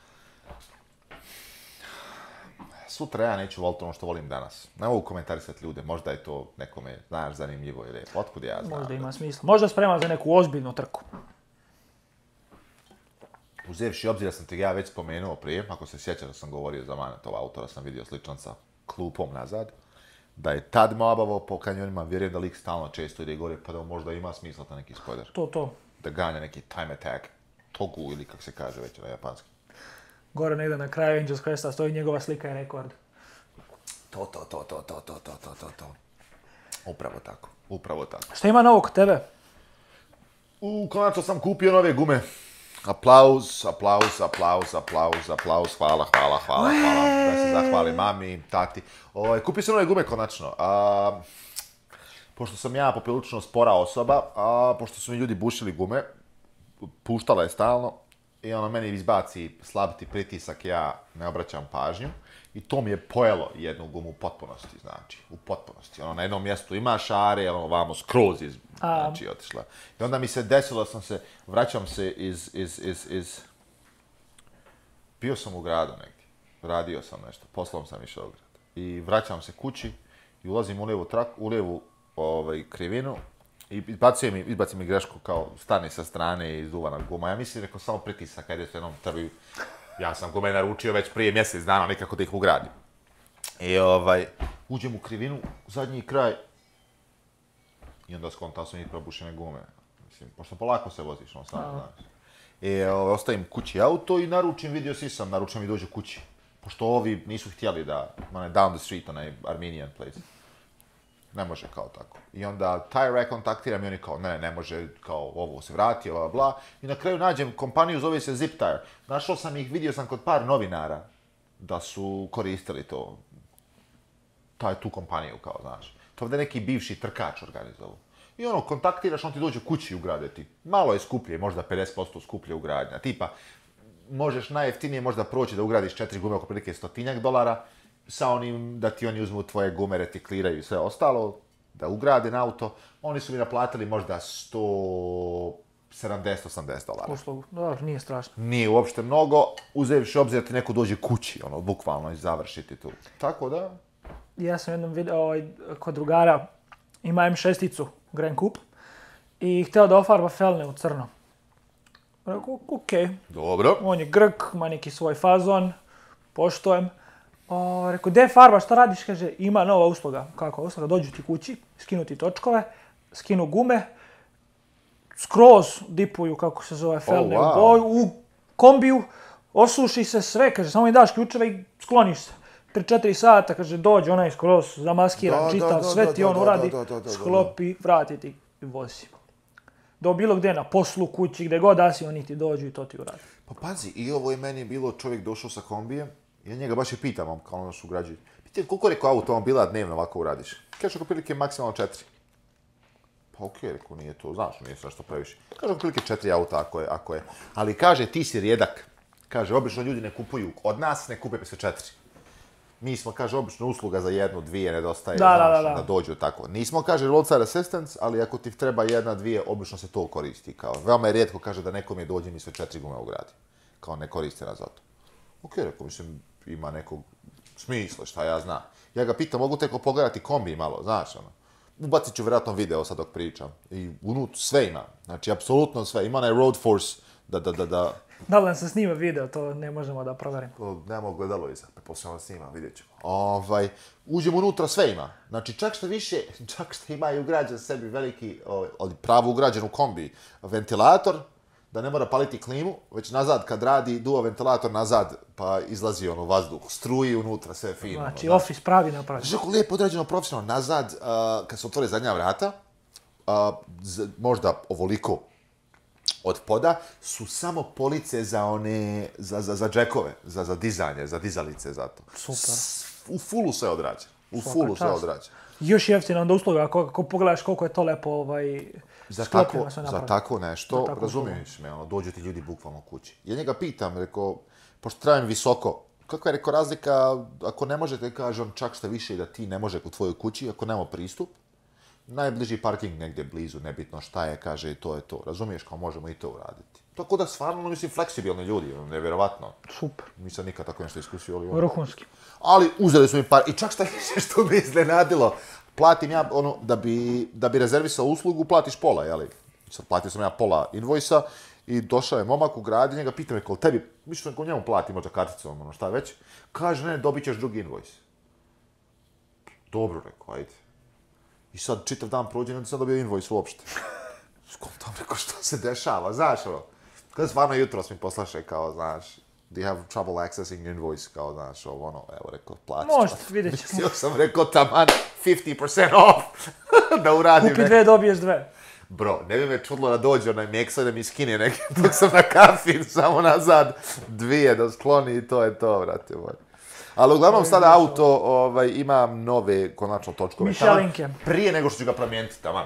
Sutra ja neću voliti ono što volim danas. Ne mogu komentarisati ljude, možda je to nekome, znaš, zanimljivo ili otkud ja znam. Možda ima smisla. Možda sprema za neku ozbiljnu trku uzevši obzir da sam te ja već spomenuo prije, ako se sjećam da sam govorio za Manetova autora, sam vidio sličan sa klupom nazad, da je tad mabavao po kanjonima, vjerujem da lik stalno često ide gore, pa da možda ima smisla ta neki spoiler. To, to. Da ganja neki time attack, togu ili kak se kaže već na japanski. Gore negde na kraju Angels Cresta stoji njegova slika i rekord. To, to, to, to, to, to, to, to, to, to. Upravo tako, upravo tako. Šta ima novog tebe? U konačno sam kupio nove gume. Aplauz, aplauz, aplauz, aplauz, aplauz, hvala, hvala, hvala, hvala. Da se zahvali mami, tati. O, kupio sam nove gume konačno. pošto sam ja poprilično spora osoba, a, pošto su mi ljudi bušili gume, puštala je stalno, i ono meni izbaci slabiti pritisak, ja ne obraćam pažnju. I to mi je pojelo jednu gumu u potpunosti, znači, u potpunosti. Ono, na jednom mjestu ima šare, ono, vamo skroz iz Znači, otišla. I onda mi se desilo, sam se, vraćam se iz, iz, iz, iz... Bio sam u gradu negdje. Radio sam nešto. Poslom sam išao u grad. I vraćam se kući i ulazim u lijevu u lijevu ovaj, krivinu i izbacio mi, izbacio mi grešku kao stani sa strane i na guma. Ja mislim, rekao, samo pritisak, ajde se jednom trvi. Ja sam gume naručio već prije mjesec dana, nekako da ih ugradim. I ovaj, uđem u krivinu, zadnji kraj, i onda konta su njih probušene gume. Mislim, pošto polako se voziš, on sam, znaš. E, ostavim kući auto i naručim, vidio si sam, naručim i dođu kući. Pošto ovi nisu htjeli da, onaj down the street, onaj Armenian place. Ne može kao tako. I onda taj rekontaktiram i oni kao, ne, ne može, kao ovo se vrati, bla, bla. I na kraju nađem kompaniju, zove se Zip Tire. Našao sam ih, vidio sam kod par novinara da su koristili to, taj, tu kompaniju, kao, znaš to ovdje neki bivši trkač organizovao. I ono, kontaktiraš, on ti dođe kući ugraditi. Malo je skuplje, možda 50% skuplje ugradnja. Tipa, možeš najjeftinije možda proći da ugradiš četiri gume oko prilike stotinjak dolara, sa onim da ti oni uzmu tvoje gume, retikliraju i sve ostalo, da ugrade na auto. Oni su mi naplatili možda 100... 70-80 dolara. Uslugu, dobro, nije strašno. Nije uopšte mnogo, uzevši obzir da ti neko dođe kući, ono, bukvalno, i završiti tu. Tako da, ja sam jednom video ovaj, kod drugara, ima m 6 Grand Coupe i htio da ofarba felne u crno. Rekao, ok. Dobro. On je grk, ima neki svoj fazon, poštojem. O, rekao, de farba, šta radiš? Kaže, ima nova usluga. Kako usluga? Dođu ti kući, skinu ti točkove, skinu gume, skroz dipuju, kako se zove, felne oh, u, u kombiju, osuši se sve, kaže, samo mi daš ključeva i skloniš se. 3-4 sata, kaže, dođe onaj skroz, zamaskiran, čitav, sve ti on uradi, sklopi, vrati ti i vozi. Do bilo gdje, na poslu, kući, gdje god da si, oni ti dođu i to ti uradi. Pa pazi, i ovo je meni bilo čovjek došao sa kombijem, ja njega baš i pitam, kao ono su građani. Pitam, koliko rekao automobila dnevno ovako uradiš? Kaže, oko prilike maksimalno četiri. Pa okej, nije to, znaš, nije što previše. Kaže, oko prilike četiri auta ako je, ako je. Ali kaže, ti si rijedak. Kaže, obično ljudi ne kupuju od nas, ne kupe se četiri. Mi smo, kaže, obično usluga za jednu, dvije nedostaje, da, znaš, da, dođu tako. Nismo, kaže, roadside assistance, ali ako ti treba jedna, dvije, obično se to koristi. Kao, veoma je rijetko, kaže, da nekom je dođe mi sve četiri gume ugradi. Kao, ne koriste nas za to. Ok, rekao, mislim, ima nekog smisla, šta ja znam. Ja ga pitam, mogu teko pogledati kombi malo, znaš, ono. Ubacit ću vjerojatno video sad dok pričam. I unut sve ima. Znači, apsolutno sve. Ima onaj road force da, da, da, da da li nam se snima video, to ne možemo da proverimo. To nemamo gledalo iza, poslije da snima, vidjet ćemo. Ovaj, uđemo unutra, sve ima. Znači, čak što više, *laughs* čak što ima i ugrađen sebi veliki, ovaj, ali pravo ugrađen u kombi, ventilator, da ne mora paliti klimu, već nazad kad radi, duo ventilator nazad, pa izlazi ono vazduh, struji unutra, sve fino. Znači, ono, ofis office pravi napravljeno. Znači, lijepo određeno, profesionalno, nazad, uh, kad se otvore zadnja vrata, možda ovoliko od poda su samo police za one, za, za, za džekove, za, za dizanje, za dizalice, za Super. S, u fulu sve odrađe. U fulu se sve Još jeftina onda usluga, ako, ako pogledaš koliko je to lepo ovaj, za tako, za tako nešto, za razumiješ me, ono, dođu ti ljudi bukvalno kući. Ja njega pitam, rekao, pošto trajem visoko, kakva je rekao razlika, ako ne možete, kažem, čak šta više i da ti ne može u tvojoj kući, ako nema pristup, najbliži parking negdje blizu, nebitno šta je, kaže i to je to. Razumiješ kao možemo i to uraditi. Tako da stvarno, mislim, fleksibilni ljudi, nevjerovatno. Super. Nisam nikad tako nešto iskusio, ali... Ono- Vrhunski. Ali uzeli su mi par, i čak šta je *laughs* što me iznenadilo, platim ja, ono, da bi, da bi rezervisao uslugu, platiš pola, jeli? Sad platio sam ja pola invojsa i došao je momak u grad i njega pitam me, kol tebi, mislim da njemu plati možda karticom, ono šta već, kaže, ne, dobit ćeš drugi invojs. Dobro, rekao, ajde i sad čitav dan prođe nisam dobio invoice uopšte. *laughs* Skontam, rekao, šta se dešava, znaš, ono. Kada stvarno jutro mi poslaše, kao, znaš, do you have trouble accessing your invoice, kao, znaš, ovo, ono, evo, rekao, plaći. Možete, vidjet ćemo. *laughs* Mislio sam, rekao, taman, 50% off, *laughs* da uradim. Kupi dve, dobiješ dve. Bro, ne bi me čudlo da dođe onaj Meksa da mi skine neke, dok sam na kafi, samo nazad dvije da skloni i to je to, vrati moj. Ali uglavnom sada auto ovaj, imam nove konačno točkove. Mišelinke. Prije nego što ću ga promijeniti, taman.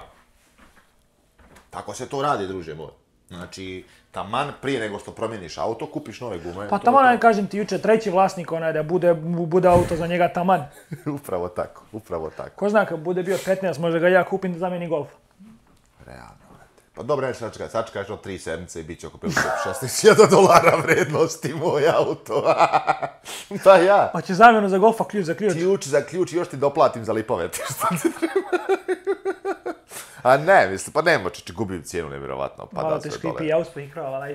Tako se to radi, druže moj. Znači, taman prije nego što promijeniš auto, kupiš nove gume. Pa taman, to... kažem ti jučer, treći vlasnik onaj da bude, bude auto za njega taman. *laughs* upravo tako, upravo tako. Ko zna, kad bude bio 15, možda ga ja kupim da zamijeni golf. Realno. Pa dobro, sačka sačekati, sačekaš od tri sedmice i bit će oko 56.000 dolara vrednosti moj auto. *laughs* pa ja. Pa će zamjeno za golfa ključ za ključ. Ključ za ključ i još ti doplatim za lipove. *laughs* A ne, mislim, pa nema čeče, gubim cijenu nevjerovatno. Pa Malo da, te škripi uspim i krova,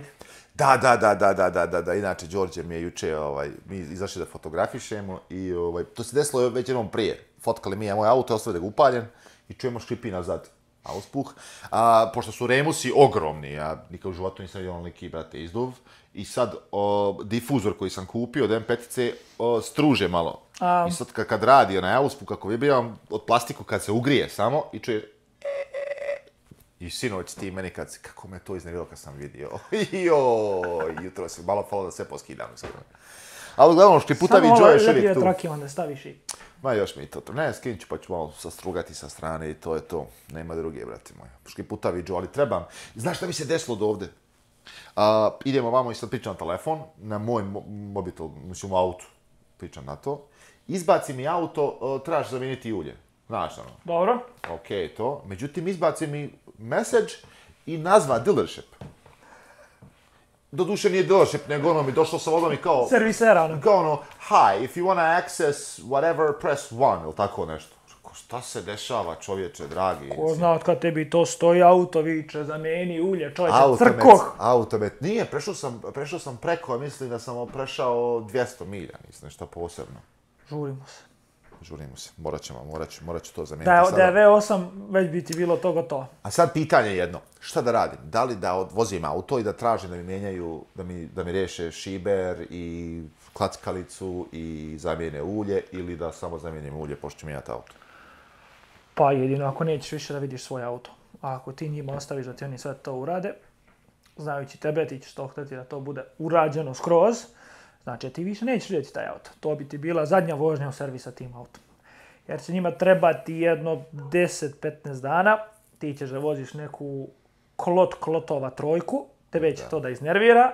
Da, da, da, da, da, da, da, da, inače, Đorđe mi je juče, ovaj, mi izašli da fotografišemo i, ovaj, to se desilo već jednom prije. Fotkali mi je moj auto, ostavio da upaljen i čujemo škripi nazad auspuh. A, pošto su remusi ogromni, ja nikad u životu nisam vidio onoliki, brate, izduv. I sad, o, difuzor koji sam kupio od M5C struže malo. A... I sad kad, radi onaj auspuh, kako vibriram, od plastiku kad se ugrije samo i čuje... E, e, e. i sinoć ti meni kad, kako me to iznevilo kad sam vidio. *laughs* Joj, jutro se malo falo da sve poskidam. Ali uglavnom putavi Joe još ovaj uvijek tu. Samo onda staviš i... Ma još mi to. Ne, skinit ću pa ću malo sastrugati sa strane i to je to. Nema druge, brate moj. puta Joe, ali trebam. Znaš šta mi se desilo do ovde? idemo vamo i sad pričam na telefon, na moj mobitel, mislim u autu. Pričam na to. Izbaci mi auto, e, trebaš zamijeniti ulje. Znaš ono. Dobro. Okej, to. Međutim, izbaci mi message i nazva dealership. Doduše nije dealership, nego ono mi došlo sa vodom i kao... Servisera, ono. Kao ono, hi, if you wanna access whatever, press one, ili tako nešto. šta se dešava, čovječe, dragi? Ko zna od kad tebi to stoji, auto viče, zameni ulje, čovječe, crkoh. Automet, nije, prešao sam, prešao sam preko, mislim da sam prešao 200 milja, mislim, nešto posebno. Žurimo se žurimo se, morat ćemo, morat ću, to zamijeniti. Da, da je V8 već bi ti bilo to gotovo. A sad pitanje jedno, šta da radim? Da li da odvozim auto i da tražim da mi mijenjaju, da mi, da mi riješe šiber i klackalicu i zamijene ulje ili da samo zamijenim ulje pošto ću mijenjati auto? Pa jedino ako nećeš više da vidiš svoj auto. A ako ti njima ostaviš da ti oni sve to urade, znajući tebe, ti ćeš to da to bude urađeno skroz Znači, ti više nećeš vidjeti taj auto. To bi ti bila zadnja vožnja u servisa tim autom. Jer će njima trebati jedno 10-15 dana. Ti ćeš da voziš neku klot klotova trojku. Tebe će to da iznervira.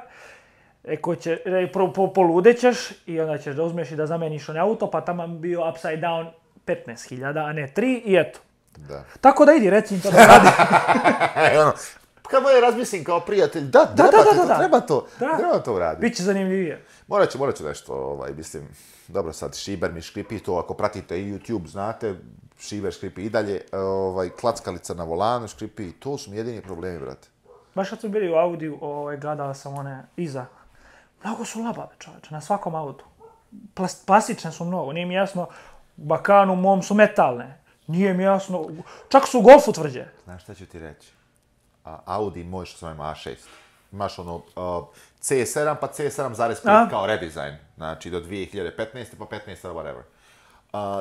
E, će, e, poludećeš i onda ćeš da uzmeš i da zameniš onaj auto, pa tamo bio upside down 15.000, a ne 3 i eto. Tako da idi, reci im to da *laughs* radi. E, ono, kad moj razmislim kao prijatelj, da, da, treba da, to, treba to, treba to uraditi. Biće zanimljivije. Morat ću, morat ću nešto, ovaj, mislim, dobro sad, Šiber mi škripi to, ako pratite i YouTube, znate, Šiber škripi i dalje, ovaj, klackalica na volanu škripi, to su mi jedini problemi, brate. Baš kad smo bili u Audi, ovaj, gledala sam one iza. Mnogo su labave, čovječe, na svakom autu. plastične su mnogo, nije mi jasno, bakanu mom su metalne. Nije mi jasno, čak su u golfu tvrđe. Znaš šta ću ti reći? Audi moj što sam A6. Imaš ono C7 pa C7,5 kao redizajn. Znači do 2015. pa 15. whatever.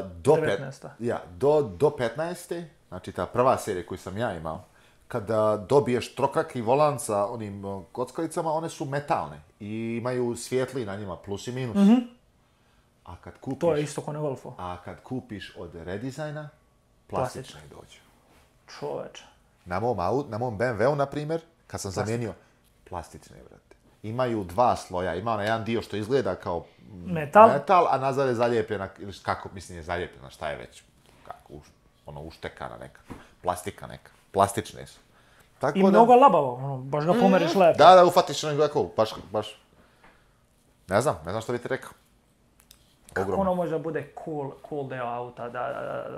do 19. ja, do, do 15. Znači ta prva serija koju sam ja imao. Kada dobiješ trokak i volan sa onim kockalicama, one su metalne. I imaju svijetli na njima plus i minus. Mhm. A kad kupiš... To je isto ko na A kad kupiš od redizajna, plastične dođe. Čoveče na mom, aut, na mom BMW-u, na primjer, kad sam zamijenio, plastične, brate. Imaju dva sloja, ima onaj jedan dio što izgleda kao metal, a nazad je zalijepljena, ili kako, mislim je zalijepljena, šta je već, kako, ono, uštekana neka, plastika neka, plastične su. Tako I da... mnogo labavo, ono, baš ga pomeriš mm, lepo. Da, da, ufatiš baš, baš, ne znam, ne znam što bi ti rekao. Kako ono može da bude cool, cool deo auta, da,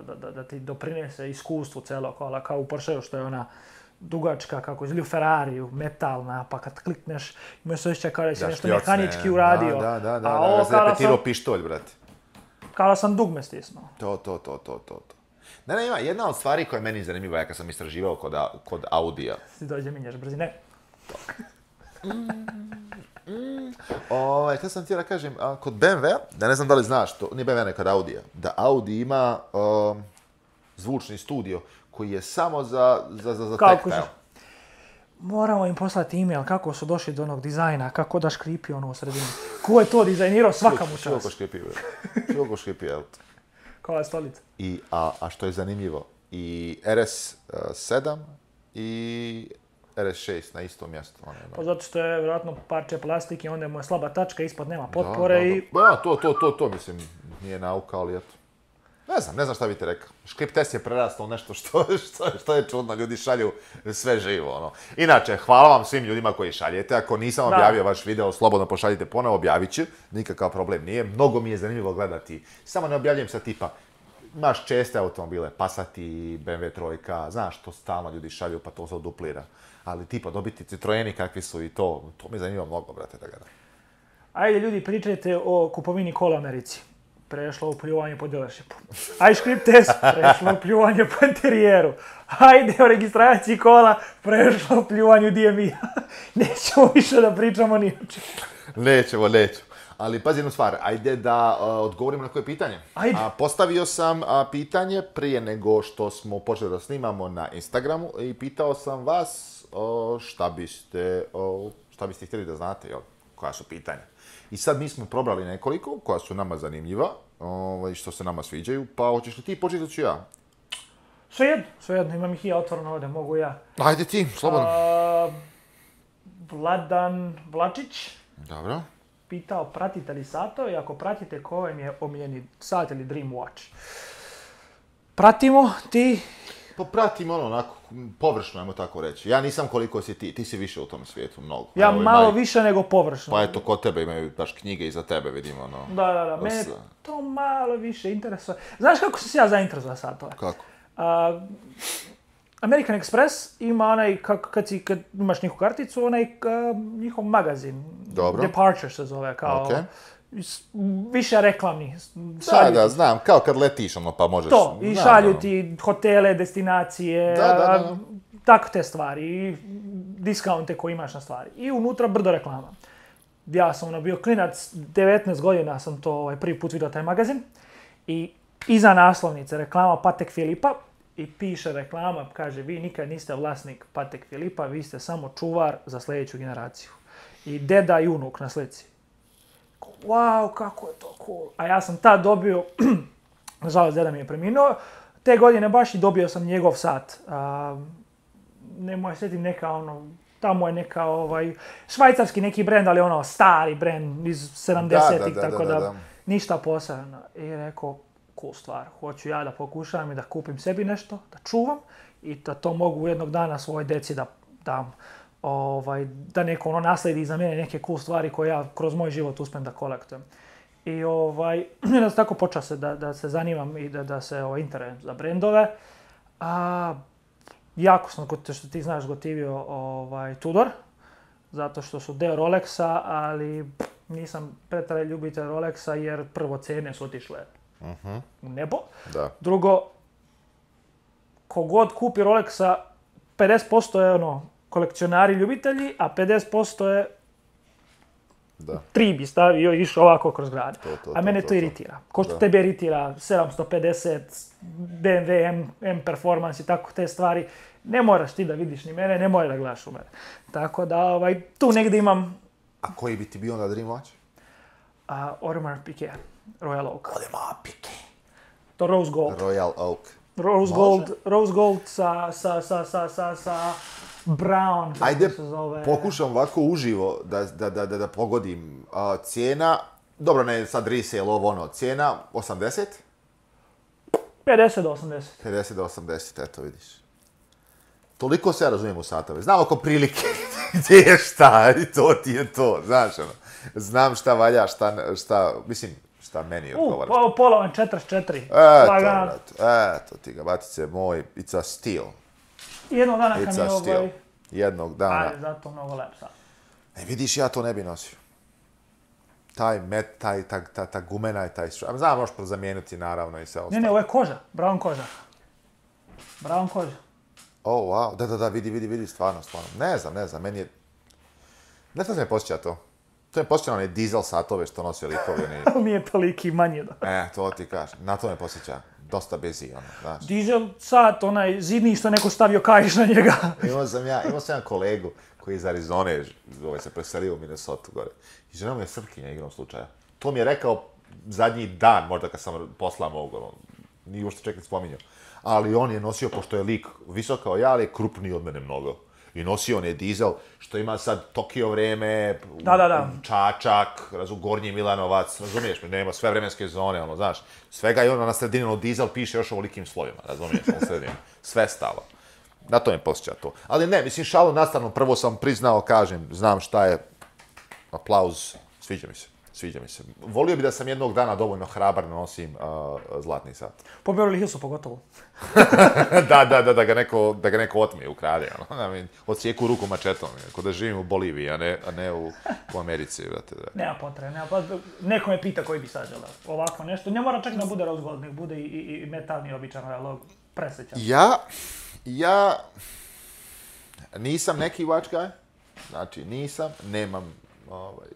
da, da, da ti doprinese iskustvu celog kola, kao u Porsche što je ona dugačka, kako izgleda u metalna, pa kad klikneš imaš osjećaj kao da si nešto mehanički uradio. Da, da, da, a Da da, da, sam, pištolj, brate. Kada sam dugme stisnuo. To, to, to, to, to. Ne, ne, ima jedna od stvari koja je meni zanimljiva, ja kad sam istraživao kod, kod Audija. Si dođe minjaš brzine. Ovaj, te sam htio da kažem, a, kod BMW, da ne znam da li znaš, to nije BMW, nekad Audi, da Audi ima um, zvučni studio koji je samo za, za, za, za kako Moramo im poslati email kako su došli do onog dizajna, kako da škripi ono u sredini. Ko je to dizajnirao, svaka mu čast. Čivoko škripi, čivoko škripi, jel? *laughs* Kao je stolica. I, a, a što je zanimljivo, i RS7 uh, i RS6 na isto mjesto. Ono, ono pa zato što je vjerojatno parče plastike, onda mu je slaba tačka, ispod nema potpore da, da, da. to, to, to, to, mislim, nije nauka, ali eto. Ne znam, ne znam šta bi ti rekao. Šklip test je prerastao nešto *laughs* što, je čudno, ljudi šalju sve živo. Ono. Inače, hvala vam svim ljudima koji šaljete. Ako nisam objavio vaš video, slobodno pošaljite ponovo, objavit ću. Nikakav problem nije. Mnogo mi je zanimljivo gledati. Samo ne objavljujem sa tipa imaš česte automobile, Passati, BMW trojka, znaš, što stalno ljudi šalju, pa to se duplira ali tipa dobiti Citroeni kakvi su i to, to me zanima mnogo, brate, da gledam. Ajde, ljudi, pričajte o kupovini kola u Americi. Prešlo u pljuvanje po dealershipu. Aj script test, prešlo u pljuvanje po interijeru. Ajde o registraciji kola, prešlo u pljuvanju dmi *laughs* nećemo više da pričamo ni Nećemo, nećemo. Ali pazi jednu stvar, ajde da e, odgovorimo na koje pitanje. A, postavio sam pitanje prije nego što smo počeli da snimamo na Instagramu i pitao sam vas šta biste, htjeli da znate, koja su pitanja. I sad mi smo probrali nekoliko koja su nama zanimljiva, ovaj, što se nama sviđaju, pa hoćeš li ti početi ću ja? Svejedno, imam ih i ja otvoreno ovdje, mogu ja. Ajde ti, slobodno. Vladan Vlačić. Dobro. Pitao pratite li sato i ako pratite ko je omiljeni sat ili Dreamwatch. Pratimo ti pa pratim ono onako površno, ajmo tako reći. Ja nisam koliko si ti, ti si više u tom svijetu, mnogo. Ja malo više nego površno. Pa eto, kod tebe imaju baš knjige iza tebe, vidimo ono. Da, da, da, Mene to malo više interesuje. Znaš kako sam se ja zainteresovao sad to? Kako? American Express ima onaj, kako kad, si, kad imaš njihovu karticu, onaj njihov magazin. Dobro. Departure se zove, kao više reklamnih. Da, da, znam, kao kad letiš ono, pa možeš... To, i šalju ti hotele, destinacije, tako te stvari, i diskaunte koje imaš na stvari. I unutra brdo reklama. Ja sam ono bio klinac, 19 godina sam to ovaj, prvi put vidio taj magazin. I iza naslovnice reklama Patek Filipa i piše reklama, kaže vi nikad niste vlasnik Patek Filipa, vi ste samo čuvar za sljedeću generaciju. I deda i unuk na slici wow, kako je to cool. A ja sam tad dobio, *clears throat* nažalost, deda mi je preminuo, te godine baš i dobio sam njegov sat. ne moj sjetim neka ono, tamo je neka ovaj, švajcarski neki brend, ali ono stari brend iz 70-ih, tako da, ništa posebno. I rekao, cool stvar, hoću ja da pokušavam i da kupim sebi nešto, da čuvam i da to mogu jednog dana svoje deci da dam ovaj, da neko ono nasledi iza mene neke cool stvari koje ja kroz moj život uspem da kolektujem. I ovaj, da *clears throat* tako počeo se da, da se zanimam i da, da se ovaj, za brendove. A, jako sam, što ti znaš, gotivio ovaj, Tudor, zato što su deo Rolexa, ali nisam pretraj ljubitelj Rolexa jer prvo cene su otišle uh-huh. u nebo. Da. Drugo, kogod kupi Rolexa, 50% je ono, kolekcionari ljubitelji, a 50% je da. Tri bi stavio i išao ovako kroz grad. a mene to, to iritira. Ko što da. tebe iritira 750, BMW, M, performance i tako te stvari. Ne moraš ti da vidiš ni mene, ne moraš da gledaš u mene. Tako da ovaj, tu negdje imam... A koji bi ti bio onda dream watch? A, Audemars Piguet, Royal Oak. Audemars Piguet. To Rose Gold. Royal Oak. Rose Gold, Rose Gold sa, sa, sa, sa, sa, sa Brown, kako Ajde, se zove. pokušam ovako uživo da, da, da, da pogodim. A, cijena, dobro ne sad resale ovo ono, cijena 80? 50 do 80. 50 do 80, eto vidiš. Toliko se ja razumijem u satove. Znam oko prilike *laughs* gdje je šta i to ti je to, znaš ono. Znam šta valja, šta, šta mislim, šta meni odgovara. U, pola 44. Eto, eto ti ga, batice moj, it's a steal. Jednog dana kad mi je ovo Jednog dana. Ajde, zato mnogo lepsa. E, vidiš, ja to ne bi nosio. Taj met, taj, ta, ta, ta gumena je taj... Znam, možeš zamijeniti, naravno, i sve ostalo. Ne, ne, ovo je koža. Brown koža. Brown koža. Oh, wow. Da, da, da, vidi, vidi, vidi, stvarno, stvarno. Ne znam, ne znam, meni je... Ne znam se posjeća to. To je posjeća na one dizel satove što nosi likovi. To *laughs* Mi je toliki manje da. E, to ti kažem, Na to me posjeća dosta busy, ono, znaš. Dizel sat, onaj zidni što neko stavio kajš na njega. *laughs* imao sam ja, imao sam jedan kolegu koji je iz Arizone, ovaj se preselio u Minnesota gore. I žena mu je Srkinja, igrom slučaja. To mi je rekao zadnji dan, možda kad sam poslao ovog, ono, nije uopšte čekaj spominjao. Ali on je nosio, pošto je lik kao ja, ali je krupniji od mene mnogo i nosio on je dizel, što ima sad Tokio vreme, da, Čačak, Gornji Milanovac, razumiješ nema sve vremenske zone, ono, znaš, svega i ono na sredini, ono, dizel piše još ovolikim slovima, razumiješ, na sredini, sve stalo. Na to me posjeća to. Ali ne, mislim, šalu nastavno, prvo sam priznao, kažem, znam šta je, aplauz, sviđa mi se. Sviđa mi se. Volio bi da sam jednog dana dovoljno hrabar nosim uh, zlatni sat. Po Beverly pogotovo. *laughs* da, da, da, da ga neko, da ga neko otme, ukrade, ono. Da mi odsijeku ruku mačetom, ako da živim u Boliviji, a ne, a ne u, u Americi, vrate. Da. Nema potrebe, nema potrebe. Neko me pita koji bi sad želeo. Ovako nešto. Ne mora čak da bude razgodnik. bude i, i, metalni običan analog. Presećan. Ja, ja nisam neki watch guy. Znači, nisam, nemam ovaj,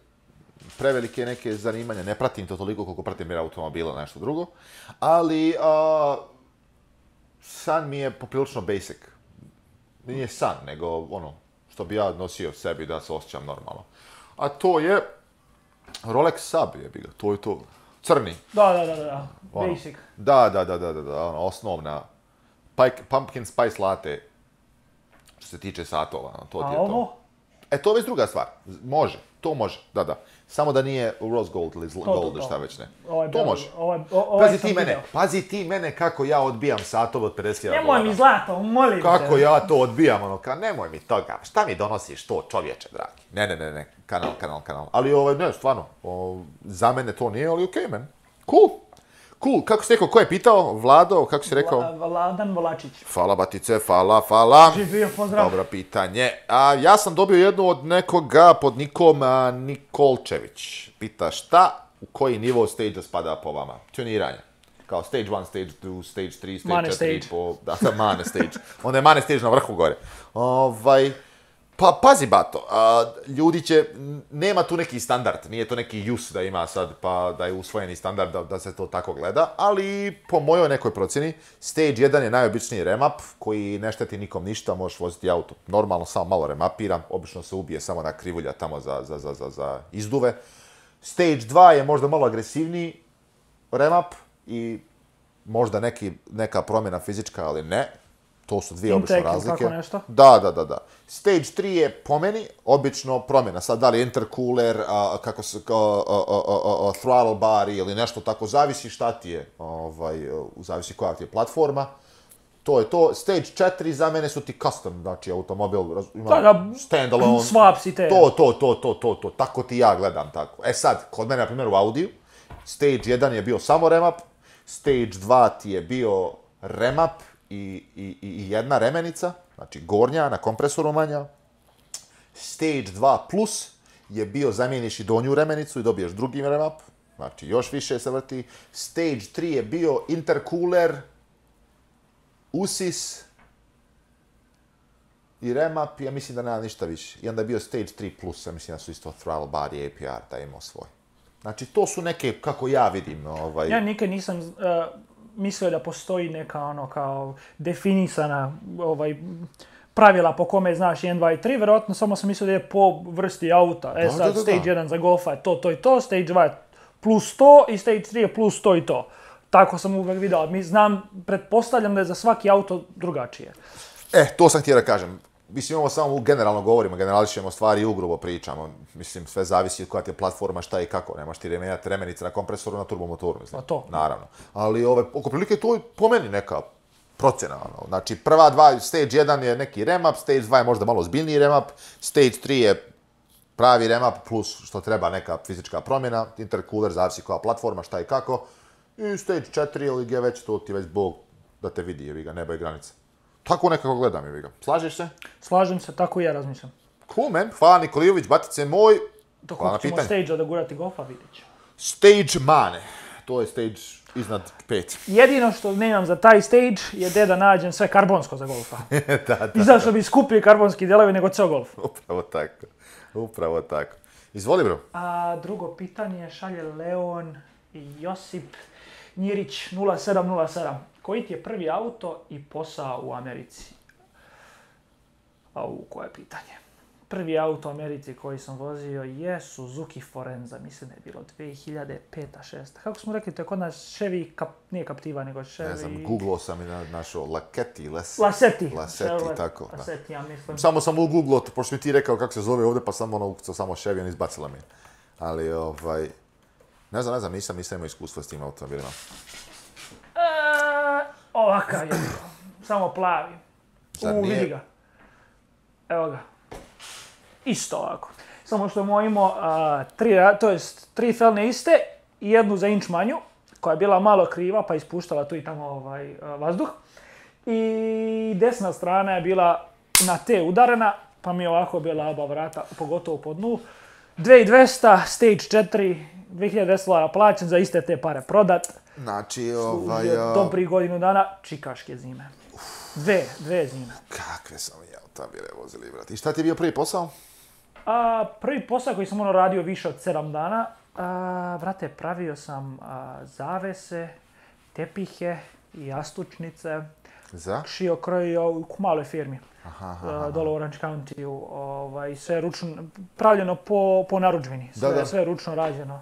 prevelike neke zanimanja, ne pratim to toliko koliko pratim jer automobila, nešto drugo, ali a, san mi je poprilično basic. Nije san, nego ono, što bi ja nosio sebi da se osjećam normalno. A to je Rolex Sub, je to je to. Crni. Da, da, da, da, ono, basic. Da, da, da, da, da, da, ono, osnovna. pumpkin spice latte, što se tiče satova, ono, to je to. E, to je već druga stvar. Može, to može, da, da. Samo da nije Rose Gold ili Gold, šta već ne. Ovaj to može. Ovaj- ovaj pazi ti mene, pazi ti mene kako ja odbijam satove od 50.000 Nemoj mi zlato, molim Kako ja to odbijam, ono, ka nemoj mi toga, šta mi donosiš to čovječe, dragi. Ne, ne, ne, ne, kanal, kanal, kanal. Ali ovaj, ne, stvarno, za mene to nije, ali okej, men. Cool. Cool, kako si rekao, ko je pitao? Vlado, kako si rekao? Vladan Volačić. Fala Batice, fala, fala. Živio, pozdrav. Dobro pitanje. A, ja sam dobio jednu od nekoga pod nikom a, Nikolčević. Pita šta, u koji nivo stage spada po vama? Tuniranje. Kao stage 1, stage 2, stage 3, stage 4, po... Da, mane stage. Onda je mane stage na vrhu gore. Ovaj... Pa pazi bato, a, ljudi će, nema tu neki standard, nije to neki jus da ima sad, pa da je usvojeni standard da, da, se to tako gleda, ali po mojoj nekoj procjeni, stage 1 je najobičniji remap koji ne šteti nikom ništa, možeš voziti auto. Normalno samo malo remapira, obično se ubije samo na krivulja tamo za, za, za, za izduve. Stage 2 je možda malo agresivniji remap i možda neki, neka promjena fizička, ali ne to su dvije obično razlike. Tako nešto? Da, da, da, da. Stage 3 je po meni obično promjena. Sad da li intercooler, kako se, throttle bar ili nešto tako, zavisi šta ti je, ovaj, zavisi koja ti je platforma. To je to. Stage 4 za mene su ti custom, znači automobil, ima da, standalone. Swaps To, to, to, to, to, to. Tako ti ja gledam tako. E sad, kod mene, na primjer, u Audiju, stage 1 je bio samo remap, stage 2 ti je bio remap, i, jedna remenica, znači gornja na kompresoru manja, stage 2 plus je bio zamijeniš i donju remenicu i dobiješ drugi remap, znači još više se vrti. Stage 3 je bio intercooler, usis i remap, ja mislim da nema ništa više. I onda je bio stage 3 plus, ja mislim da su isto throttle body APR da imao svoj. Znači, to su neke, kako ja vidim, ovaj... Ja nikad nisam eh, mislio da postoji neka ono kao definisana ovaj, pravila po kome znaš 1, 2 i 3, vjerojatno samo sam mislio da je po vrsti auta. E da, sad, da, da, stage 1 za golfa je to, to i to, stage 2 je plus to i stage 3 je plus to i to. Tako sam uvijek vidio, mi znam, pretpostavljam da je za svaki auto drugačije. E, to sam htio da kažem. Mislim, ovo samo generalno govorimo, generališemo stvari i ugrubo pričamo. Mislim, sve zavisi od koja ti je platforma, šta i kako. Nemaš ti remenjati remenice na kompresoru, na turbomotoru, mislim. Pa to? Naravno. Ali, ove, oko prilike, to je po meni neka procjena. Ono. Znači, prva dva, stage 1 je neki remap, stage 2 je možda malo zbiljniji remap, stage 3 je pravi remap plus što treba neka fizička promjena, intercooler, zavisi koja platforma, šta i kako. I stage 4 ili gdje već, to ti već bog da te vidi, jevi ga, nebo i granice. Tako nekako gledam vi ga. se? Slažem se, tako i ja razmišljam. Cool man, hvala Nikolijović, batice moj. Dok ćemo stage gurati golfa, vidjet Stage mane. To je stage iznad pet. Jedino što nemam za taj stage je da nađem sve karbonsko za golfa. *laughs* da, da. I zašto bi skuplji karbonski dijelovi nego ceo golf. Upravo tako. Upravo tako. Izvoli bro. A drugo pitanje šalje Leon Josip Njirić 0707. Koji ti je prvi auto i posao u Americi? A u koje pitanje? Prvi auto u Americi koji sam vozio je Suzuki Forenza, mislim da je bilo 2005-2006. Kako smo rekli, to je kod nas Chevy, nije Captiva, nego Chevy... Ne znam, googlo sam i našao Laketi, les... Laseti. tako. ja mislim. Samo sam ugooglao, pošto mi ti rekao kako se zove ovdje, pa sam ono ukucao samo Chevy, on izbacila mi. Ali, ovaj... Ne znam, ne znam, nisam, nisam imao iskustva s tim automobilima. Ovakav je. Samo plavi. U, vidi ga. Evo ga. Isto ovako. Samo što je imao tri, to jest, tri felne iste i jednu za inč manju, koja je bila malo kriva pa ispuštala tu i tamo ovaj, vazduh. I desna strana je bila na te udarena, pa mi je ovako bila oba vrata, pogotovo po dnu. 2200, stage 4, 2010 plaćen za iste te pare prodat. Znači, ovaj... prije godinu dana čikaške zime. Dve, zime. Kakve sam ja tam vozili, brat. I šta ti je bio prvi posao? A, prvi posao koji sam ono radio više od 7 dana, vrate, pravio sam zavese, tepihe i jastučnice. Za? Šio krojio u maloj firmi. Aha, aha, u Orange County. Ovaj, sve ručno, pravljeno po, po Sve, sve ručno rađeno.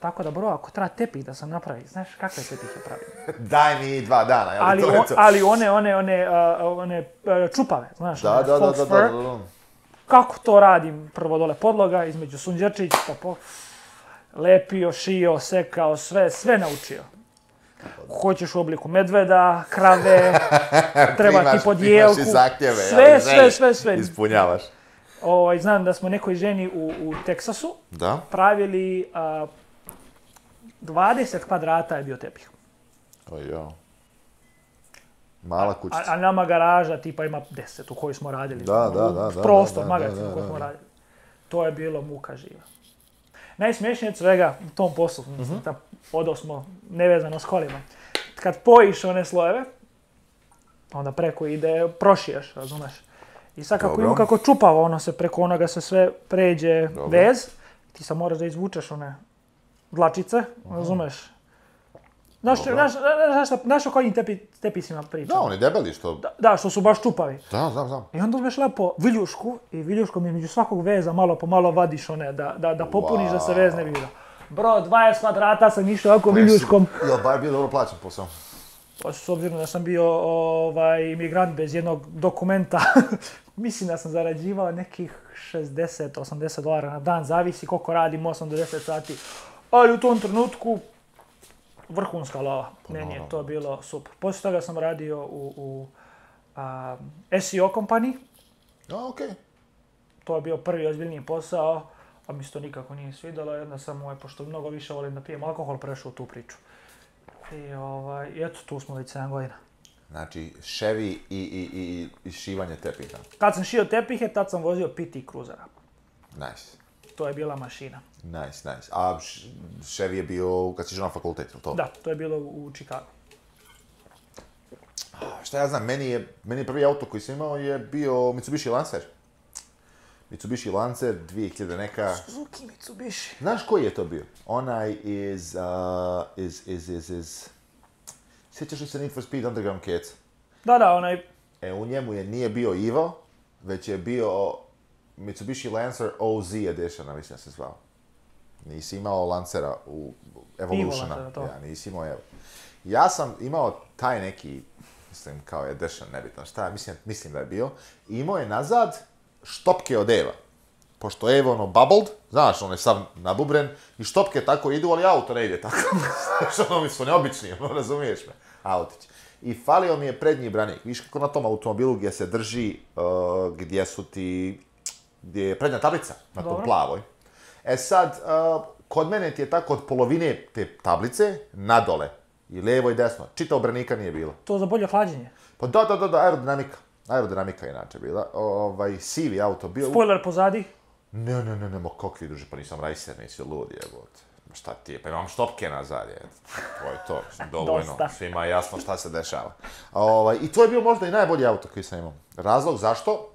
Tako da bro, ako treba tepih da sam napravi, znaš kakve tepih je pravi? *laughs* Daj mi dva dana, jel ali, to je Ali one, one, one, uh, one uh, čupave, znaš, da, da, da, da, Kako to radim? Prvo dole podloga, između sunđerčić, pa po... Lepio, šio, sekao, sve, sve naučio. Hoćeš u obliku medveda, krave, *laughs* treba primaš, ti podijelku. sve, sve, sve, sve. Ispunjavaš. O, ovaj, znam da smo nekoj ženi u, u Teksasu da? pravili 20 kvadrata je bio tepih. Ojo. Mala kućica. A, a, nama garaža tipa ima 10 u kojoj smo radili. Da, da, da. da prostor, da, magazin u kojoj smo radili. To je bilo muka živa. najsmješnije od svega u tom poslu, mm-hmm. odao smo nevezano s kolima. Kad pojiš one slojeve, onda preko ide, prošiješ, razumeš. I sad kako ima kako čupava, ono se preko onoga se sve pređe vez, ti sad moraš da izvučeš one dlačice, razumeš? Znaš, znaš, znaš, o kojim tepi, tepisima pričam? Da, oni debeli što... Da, što su baš čupavi. Da, znam, znam. I onda uzmeš lepo viljušku i viljuškom između svakog veza malo po malo vadiš one, da, da, da popuniš da se vez ne vidio. Bro, 20 kvadrata sam išao ovako viljuškom. Jel, ja, bar bio dobro plaćan posao? Pa s obzirom da sam bio ovaj, imigrant bez jednog dokumenta, *laughs* mislim da sam zarađivao nekih 60-80 dolara na dan, zavisi koliko radim 8 do 10 sati ali u tom trenutku vrhunska lava. Pa, Meni je to bilo super. Poslije toga sam radio u, u SEO kompaniji. A, e okay. To je bio prvi ozbiljniji posao, a mi se to nikako nije i Jedna sam, ovaj, pošto mnogo više volim da pijem alkohol, prešao tu priču. I ovaj, eto, tu smo već 7 godina. Znači, ševi i, i, i, i šivanje tepiha. Kad sam šio tepihe, tad sam vozio piti kruzera. Nice to je bila mašina. Nice, nice. A Chevy je bio kad si išao na fakultet, to? Da, to je bilo u Chicago. Šta ja znam, meni je, meni je prvi auto koji sam imao je bio Mitsubishi Lancer. Mitsubishi Lancer, 2000 neka... Suzuki Mitsubishi. Znaš koji je to bio? Onaj iz... Uh, iz, iz, iz, iz... Sjećaš li se Need for Speed Underground Kids? Da, da, onaj... E, u njemu je, nije bio Ivo, već je bio Mitsubishi Lancer OZ Edition, mislim da se zvao. Nisi imao Lancera u Evolutiona. Ja, nisi imao evo. Ja sam imao taj neki, mislim kao Edition, nebitno šta, mislim, mislim da je bio. Imao je nazad štopke od Eva. Pošto je Evo ono bubbled, znaš, on je sam nabubren i štopke tako idu, ali auto ne ide tako. *laughs* Što ono mi su neobični, ono, razumiješ me, autić i falio mi je prednji branik. Viš kako na tom automobilu gdje se drži, uh, gdje su ti gdje je prednja tablica na tom plavoj. E sad, e, kod mene ti je tako od polovine te tablice nadole, i levo i desno, čita obranika nije bilo. To za bolje hlađenje? Pa da, da, da, da, aerodinamika. Aerodinamika je inače bila, ovaj, sivi auto bio. Spoiler pozadi? Ne, ne, ne, ne, ma kakvi pa nisam rajser, nisi lud, evo. šta ti je, pa imam štopke nazad, zadnje. To je to, dovoljno, svima je jasno šta se dešava. Ovaj, I to je bio možda i najbolji auto koji sam imao. Razlog zašto?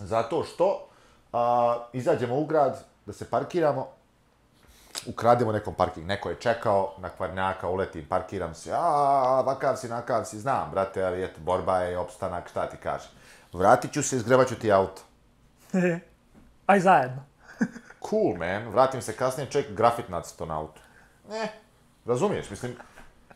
Zato što a, izađemo u grad, da se parkiramo, ukrademo nekom parking, neko je čekao, na kvarnjaka uletim, parkiram se, a, vakav si, nakav si, znam, brate, ali eto, borba je, opstanak, šta ti kaže Vratit ću se, izgrebat ću ti auto. *laughs* Aj zajedno. cool, man. Vratim se kasnije, čovjek grafit nacito na auto. Ne, razumiješ, mislim,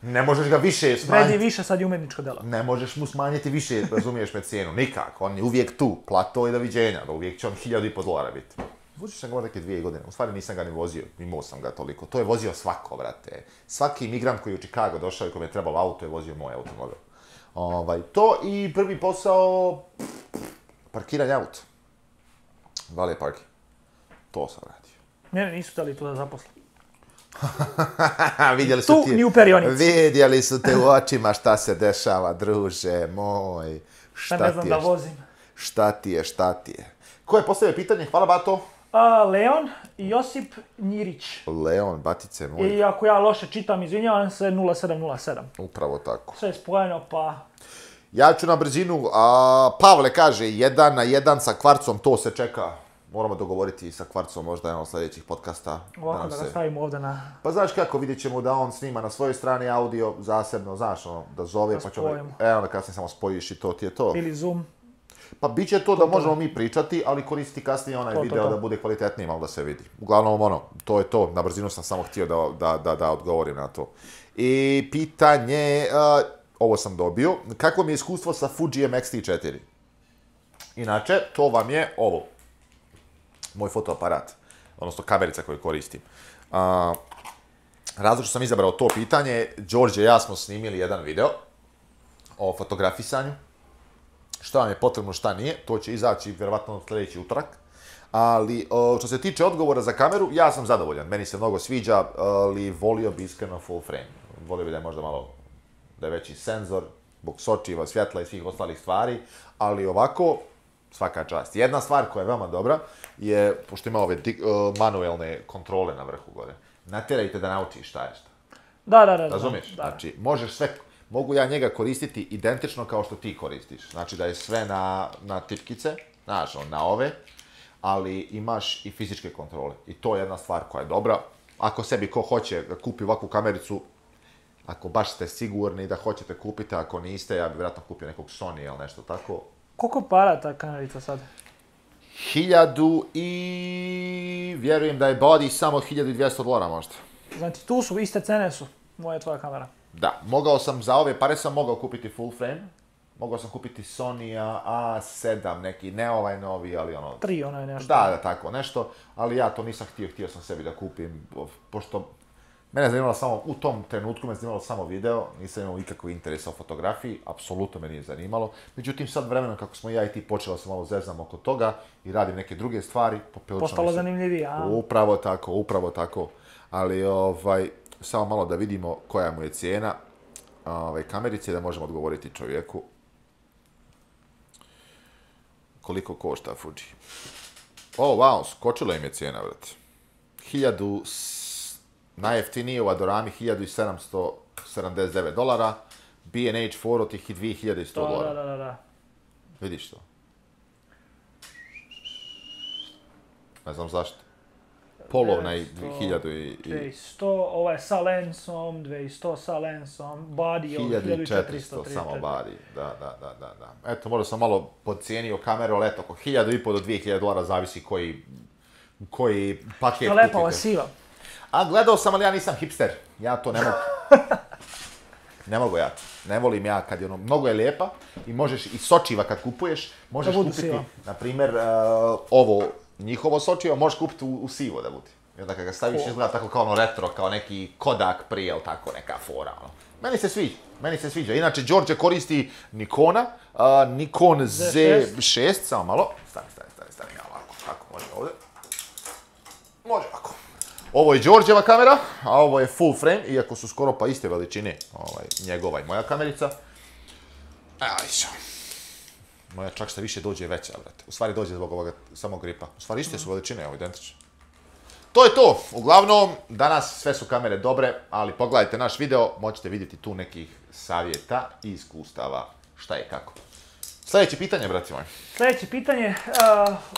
ne možeš ga više smanjiti. više, sad je umetničko delo. Ne možeš mu smanjiti više, razumiješ me cijenu, nikako. On je uvijek tu, plato i doviđenja, da uvijek će on hiljadu i po dolara biti. Vozio sam govorio neke dvije godine, u stvari nisam ga ni vozio, imao sam ga toliko. To je vozio svako, vrate. Svaki migrant koji je u Chicago došao i kome je trebalo auto je vozio moj automobil. Ovaj, to i prvi posao, parkiranje auta. Vale parki. To sam radio. Mene nisu dali to da zaposle. *laughs* vidjeli su tu ti, ni u Vidjeli su te u *laughs* očima šta se dešava, druže moj. Pa šta ti je, Šta ti je, šta ti je. Ko je postavio pitanje? Hvala Bato. A, Leon Josip Njirić. Leon, batice moj. I ako ja loše čitam, izvinjavam se, 0707. Upravo tako. Sve je spojeno, pa... Ja ću na brzinu, a Pavle kaže, jedan na jedan sa kvarcom, to se čeka moramo dogovoriti sa Kvarcom možda jedan od sljedećih podcasta. Ovako da, ga stavimo ovdje na... Pa znaš kako, vidjet ćemo da on snima na svojoj strani audio zasebno, znaš, ono, da zove pa ćemo... E, onda kasnije samo spojiš i to ti je to. Ili Zoom. Pa bit će to, da možemo mi pričati, ali koristi kasnije onaj video da bude kvalitetniji malo da se vidi. Uglavnom, ono, to je to. Na brzinu sam samo htio da, odgovorim na to. I pitanje, eh, ovo sam dobio, kako mi je iskustvo sa Fuji mx t 4 Inače, to vam je ovo moj fotoaparat, odnosno kamerica koju koristim. A, razlog što sam izabrao to pitanje, Đorđe i ja smo snimili jedan video o fotografisanju, Što vam je potrebno, šta nije, to će izaći vjerovatno sljedeći utorak. Ali e, što se tiče odgovora za kameru, ja sam zadovoljan, meni se mnogo sviđa, ali volio bi iskreno full frame. Volio bi da je možda malo, da je veći senzor, zbog sočiva, svjetla i svih ostalih stvari, ali ovako, svaka čast. Jedna stvar koja je veoma dobra je, pošto ima ove e, manuelne kontrole na vrhu gore, natjerajte da naučiš šta je šta. Da, da, da. Razumiješ? Znači, možeš sve, mogu ja njega koristiti identično kao što ti koristiš. Znači da je sve na, na tipkice, znaš, na ove, ali imaš i fizičke kontrole. I to je jedna stvar koja je dobra. Ako sebi ko hoće da kupi ovakvu kamericu, ako baš ste sigurni da hoćete kupiti, ako niste, ja bih vjerojatno kupio nekog Sony ili nešto tako. Koliko para ta kanarica sad? Hiljadu i... Vjerujem da je body samo 1200 dolara možda. Znači tu su, iste cene su, moja tvoja kamera. Da, mogao sam za ove pare sam mogao kupiti full frame. Mogao sam kupiti Sony A7 neki, ne ovaj novi, ali ono... Tri onaj nešto. Da, da, tako, nešto. Ali ja to nisam htio, htio sam sebi da kupim, pošto Mene zanimalo samo, u tom trenutku me zanimalo samo video, nisam imao nikakvog interesa o fotografiji, apsolutno me nije zanimalo. Međutim, sad vremenom kako smo ja i ti počela se malo zeznam oko toga i radim neke druge stvari, Postalo zanimljivije, a? Upravo tako, upravo tako. Ali, ovaj, samo malo da vidimo koja mu je cijena ovaj, kamerice, da možemo odgovoriti čovjeku koliko košta Fuji. O, oh, wow, skočila im je cijena, vrati. Najjeftiniji u Adorami 1779 dolara, B&H Foro tih 2100 dolara. Da, da, da. Vidiš to? Ne znam zašto. Polovna i 2100, i... 2100, ovo je sa lensom, 2100 sa lensom, body 1400, 1400 samo body, da, da, da, da, Eto, možda sam malo podcijenio kameru, ali eto, oko pol do 2000 dolara zavisi koji, koji paket kupite. siva. A gledao sam, ali ja nisam hipster. Ja to ne mogu. *laughs* Ne mogu ja. Ne volim ja kad je ono, mnogo je lijepa i možeš i sočiva kad kupuješ, možeš da kupiti, na primjer, e, ovo njihovo sočivo, možeš kupiti u, u sivo da budi. I onda kad ga staviš izgleda tako kao ono retro, kao neki Kodak prije, tako neka fora, ono. Meni se sviđa, meni se sviđa. Inače, Đorđe koristi Nikona, Nikon Z6, samo malo. Stani, stani, stani, stani, ja ovako, tako, može ovdje. Može ovako. Ovo je Đorđeva kamera, a ovo je full frame, iako su skoro pa iste veličine ovaj, njegova i moja kamerica. Ajde. Moja čak šta više dođe veća, brate. U stvari dođe zbog ovoga samog gripa. U stvari iste su mhm. veličine, ovo identične. To je to. Uglavnom, danas sve su kamere dobre, ali pogledajte naš video, moćete vidjeti tu nekih savjeta i iskustava šta je kako. Sljedeće pitanje, brati moji. Sljedeće pitanje, eh,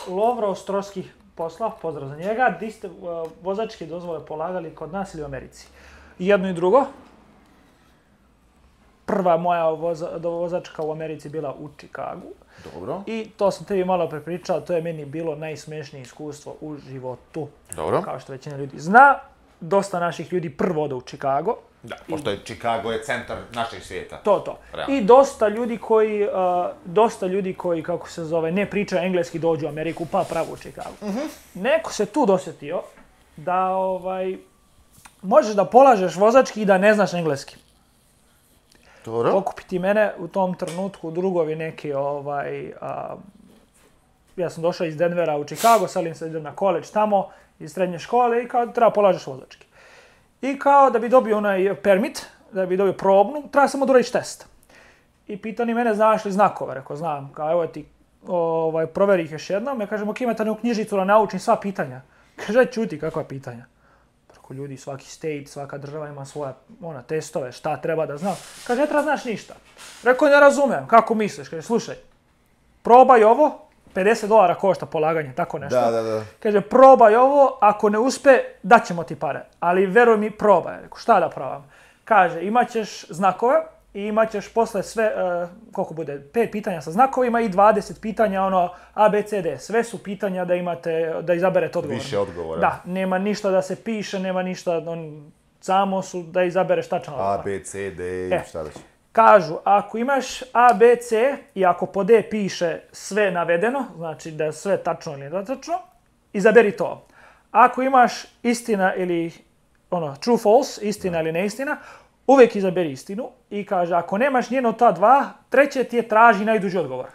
Lovro Ostrovski poslao, pozdrav za njega, di ste uh, vozačke dozvole polagali kod nas ili u Americi? I jedno i drugo. Prva moja voza, vozačka u Americi bila u Čikagu. Dobro. I to sam tebi malo prepričao, to je meni bilo najsmješnije iskustvo u životu. Dobro. Kao što većina ljudi zna, dosta naših ljudi prvo ode u Čikago, da, pošto je Chicago je centar našeg svijeta. To, to. I dosta ljudi koji, uh, dosta ljudi koji, kako se zove, ne pričaju engleski, dođu u Ameriku, pa pravo u Chicago. Mhm. Neko se tu dosjetio da, ovaj, možeš da polažeš vozački i da ne znaš engleski. Dobro. Pokupiti mene u tom trenutku drugovi neki, ovaj, um, ja sam došao iz Denvera u Chicago, salim se idem na koleđ tamo, iz srednje škole i kao treba polažeš vozački. I kao da bi dobio onaj permit, da bi dobio probnu, treba samo da test. I pitao ni mene, znaš li znakove? Rekao, znam. Kao, evo ti, ovaj, proveri ih još jednom. Ja kažemo, ok, u knjižicu da naučim sva pitanja. *laughs* Kaže, čuti kakva pitanja. Preko ljudi, svaki state, svaka država ima svoje ona, testove, šta treba da znam. Kaže, ne treba znaš ništa. Rekao, ne razumijem, kako misliš? Kaže, slušaj, probaj ovo, 50 dolara košta polaganje, tako nešto. Da, da, Kaže, probaj ovo, ako ne uspe, daćemo ti pare. Ali veruj mi, probaj. Reku, šta da probam? Kaže, imat ćeš znakove i imat ćeš posle sve, e, koliko bude, pet pitanja sa znakovima i 20 pitanja, ono, A, B, C, D. Sve su pitanja da imate, da izaberete odgovor. Više odgovora. Da, nema ništa da se piše, nema ništa, samo su da izabereš šta će A, B, C, D e. šta da Kažu, ako imaš A, B, C i ako po D e piše sve navedeno, znači da je sve tačno ili netačno, izaberi to. Ako imaš istina ili ono, true, false, istina ili neistina, uvijek izaberi istinu i kaže, ako nemaš njeno ta dva, treće ti je traži najduži odgovor.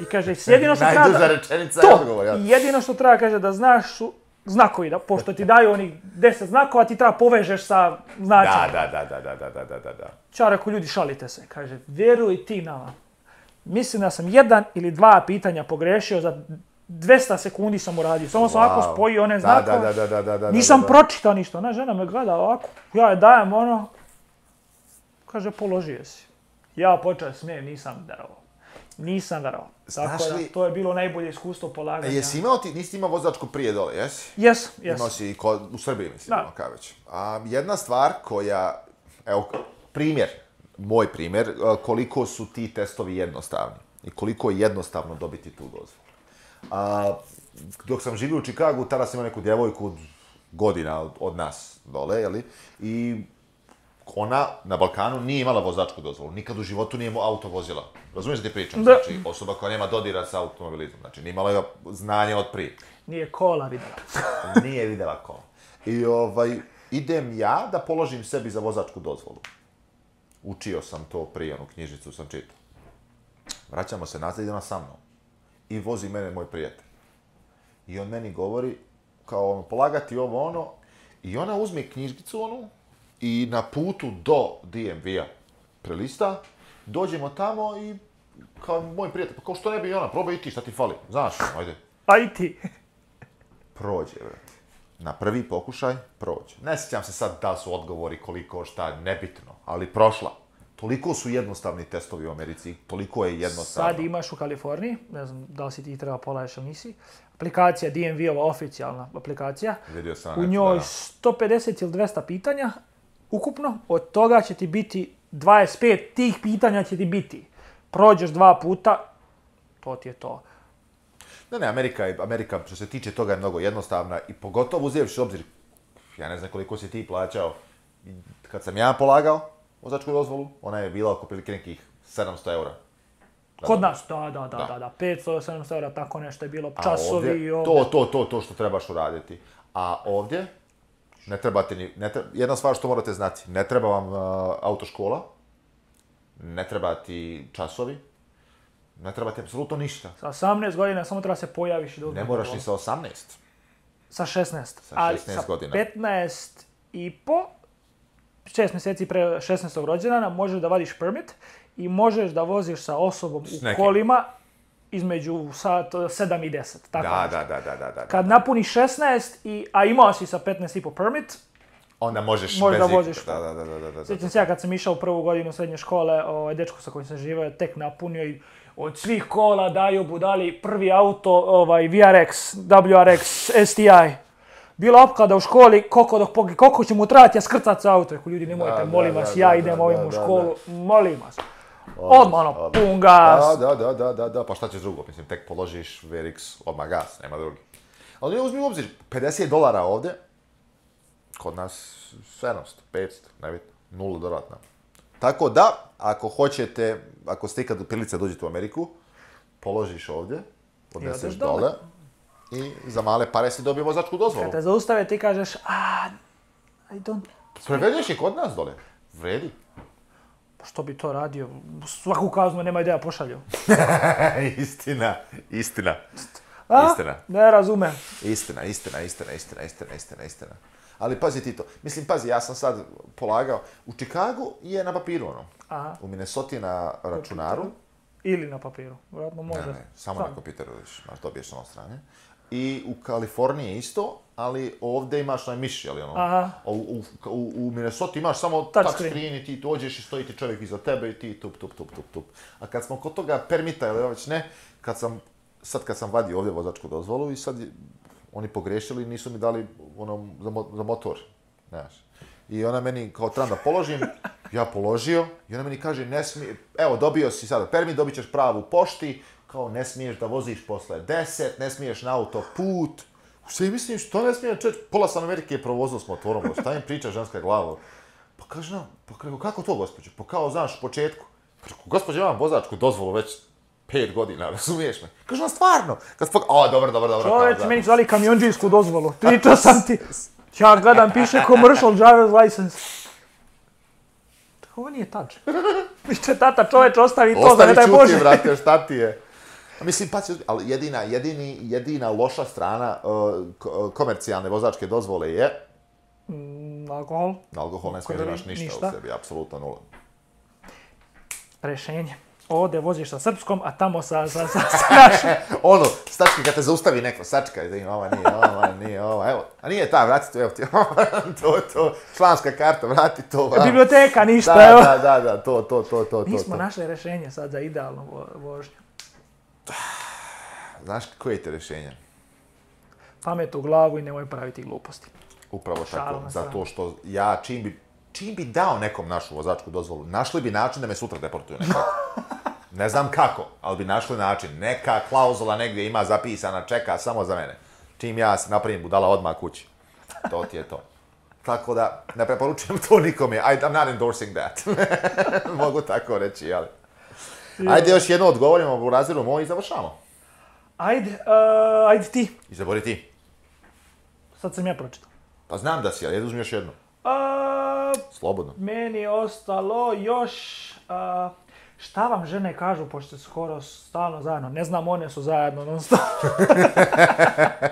I kaže, jedino što *laughs* treba... Jedino što treba, kaže, da znaš su znakovi, da, pošto ti daju oni deset znakova, ti treba povežeš sa Da, da, da, da, da, da, da, da, da. Čar ako ljudi šalite se, kaže, vjeruj ti nama. Mislim da sam jedan ili dva pitanja pogrešio za 200 sekundi sam uradio. Samo sam ovako spojio one znakove. Da, da, da, da Nisam pročitao ništa. Ona žena me gleda ovako. Ja je dajem ono. Kaže, položio si. Ja počeo smijem, nisam darovao. Nisam verovao. Tako to je bilo najbolje iskustvo polaganja. Jesi imao ti, nisi imao vozačku prije dole, jesi? Jes, jes. Imao si i u Srbiji, mislim, da. A, jedna stvar koja, evo, primjer, moj primjer, e, koliko su ti testovi jednostavni i koliko je jednostavno dobiti tu dozvolu. A, dok sam živio u Čikagu, tada sam imao neku djevojku godina od, od nas dole, jeli? I ona na Balkanu nije imala vozačku dozvolu, nikad u životu nije mu auto vozila. Razumiješ da pričam? Znači, osoba koja nema dodira sa automobilizmom, znači nije imala znanje od prije. Nije kola videla. *laughs* nije videla kola. I ovaj, idem ja da položim sebi za vozačku dozvolu. Učio sam to prije, onu knjižicu sam čitao. Vraćamo se nazad, ide ona sa mnom. I vozi mene moj prijatelj. I on meni govori, kao ono, polagati ovo ono, i ona uzme knjižicu onu, i na putu do DMV-a prelista, dođemo tamo i kao moj prijatelj, pa kao što ne bi ona, probaj i ti, šta ti fali, znaš, ono, ajde. Pa ti. Prođe, Na prvi pokušaj prođe. Ne sjećam se sad da su odgovori koliko, šta, nebitno, ali prošla. Toliko su jednostavni testovi u Americi, toliko je jednostavno. Sad imaš u Kaliforniji, ne znam da li si ti treba polaješ ili nisi, aplikacija DMV-ova oficijalna aplikacija. U njoj 150 ili 200 pitanja, ukupno, od toga će ti biti 25 tih pitanja će ti biti. Prođeš dva puta, to ti je to. Ne, ne, Amerika, Amerika što se tiče toga je mnogo jednostavna i pogotovo uzevši obzir, ja ne znam koliko si ti plaćao, kad sam ja polagao vozačku dozvolu, ona je bila oko prilike nekih 700 eura. Kod nas, da, da, da, da, 500, 700 eura, tako nešto je bilo, časovi i To, to, to, to što trebaš uraditi. A ovdje, ne trebate ni, ne treba, jedna stvar što morate znati, ne treba vam uh, autoškola, ne treba ti časovi, ne treba ti apsolutno ništa. Sa 18 godina samo treba se pojaviš i da Ne moraš ni sa 18. Sa 16. Sa 16 Ali godina. sa 15 i po, 6 mjeseci pre 16. rođendana možeš da vadiš permit i možeš da voziš sa osobom u kolima između sat 7 i 10, tako da, nešto. Da, da, da, da, da. Kad napuniš 16, i, a imao si sa 15 i po permit, Onda možeš Možda bez voziš. Da, da, da, da, da, Sjećam se ja kad sam išao prvu godinu srednje škole, ovaj dečko sa kojim sam živio je tek napunio i od svih kola daju budali prvi auto, ovaj VRX, WRX, STI. Bila opkada u školi, koliko, dok, koliko će mu trajati, ja skrcat sa auto. ljudi, nemojte, molim vas, ja idem ovim u školu, molim vas. Odmah ono, pun gas. Da, da, da, da, da, pa šta ćeš drugo, mislim, tek položiš VRX, odmah gas, nema drugi. Ali uzmi u obzir, 50 dolara ovdje, kod nas 700, 500, nebitno, nula dodatna. Tako da, ako hoćete, ako ste ikad u prilice dođete u Ameriku, položiš ovdje, odneseš dole i za male pare si dobio vozačku dozvolu. Kada te zaustave ti kažeš, a, I don't... Prevedeš i kod nas dole, vredi što bi to radio? Svaku kaznu nema ideja pošalju. *laughs* istina, istina. A? Istina. Ne razumem. Istina, istina, istina, istina, istina, istina, istina. Ali pazi ti to. Mislim, pazi, ja sam sad polagao. U Čikagu je na papiru ono. Aha. U Minnesota na računaru. Ili na papiru. Vjerojatno može. Ne, ne, samo Sam. na kompjuteru, dobiješ na strane i u Kaliforniji isto, ali ovdje imaš miši, ali ono, u, u, u Minnesota imaš samo touch, screen i ti dođeš i stoji ti čovjek iza tebe i ti tup, tup, tup, tup, tup. A kad smo kod toga permita ili već ne, kad sam, sad kad sam vadio ovdje vozačku dozvolu i sad oni pogrešili nisu mi dali ono, za, za motor, znaš. I ona meni kao trebam da položim, ja položio i ona meni kaže ne smije, evo dobio si sada permit, dobit ćeš pravu pošti, kao ne smiješ da voziš posle 10, ne smiješ na auto, autoput. Sve mislim, što ne smiješ? čeć, pola sam Amerike je s motorom, šta im priča ženska glava? Pa kaže nam, pa kako, kako to gospođe? Pa kao, znaš, u početku. Kako, ja imam vozačku dozvolu već pet godina, *laughs* razumiješ me? Kaže, nam, stvarno. Kad spog... O, dobro, dobro, dobro. Čovječ, meni zvali kamionđijsku dozvolu. Pričao sam ti. Ja gledam, piše commercial driver's license. Ovo nije tač. *laughs* Više tata, čoveč ostavi to, ne daj Bože. Ostavi čuti, brate, šta ti je? Mislim, pa ali jedina, jedini, jedina loša strana uh, komercijalne vozačke dozvole je... Mm, alkohol. Alkohol ne smije ništa, u sebi, apsolutno nula. Rešenje. Ode voziš sa srpskom, a tamo sa, sa, sa, *laughs* našim. ono, stački kad te zaustavi neko, sačkaj da ima, ova nije, ova nije, ova, evo. A nije ta, vrati to, evo ti, *laughs* to, to, članska karta, vrati to. Biblioteka, ništa, da, evo. Da, da, da, to, to, to, to. Nismo to. našli rešenje sad za idealnu vožnju. Znaš koje te rješenje? Pamet u glavu i nemoj praviti gluposti. Upravo tako. Zato što ja čim bi, dao nekom našu vozačku dozvolu, našli bi način da me sutra deportuju nekako. ne znam kako, ali bi našli način. Neka klauzula negdje ima zapisana, čeka samo za mene. Čim ja se napravim budala odmah kući. To ti je to. Tako da, ne preporučujem to nikome. I'm not endorsing that. *laughs* Mogu tako reći, ali... Mm. Ajde još jedno odgovorimo u razredu moj i završamo. Ajde, e, ajde ti. Izabori ti. Sad sam ja pročitao. Pa znam da si, ali uzmi još jednu. E, Slobodno. Meni je ostalo još... E, šta vam žene kažu, pošto skoro stalno zajedno? Ne znam, one su zajedno non stop.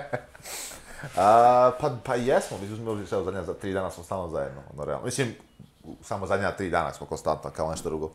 *laughs* pa, pa jesmo, mi smo zadnja, za tri dana smo stalno zajedno, ono realno. Mislim, samo zadnja tri dana smo konstantno, kao nešto drugo.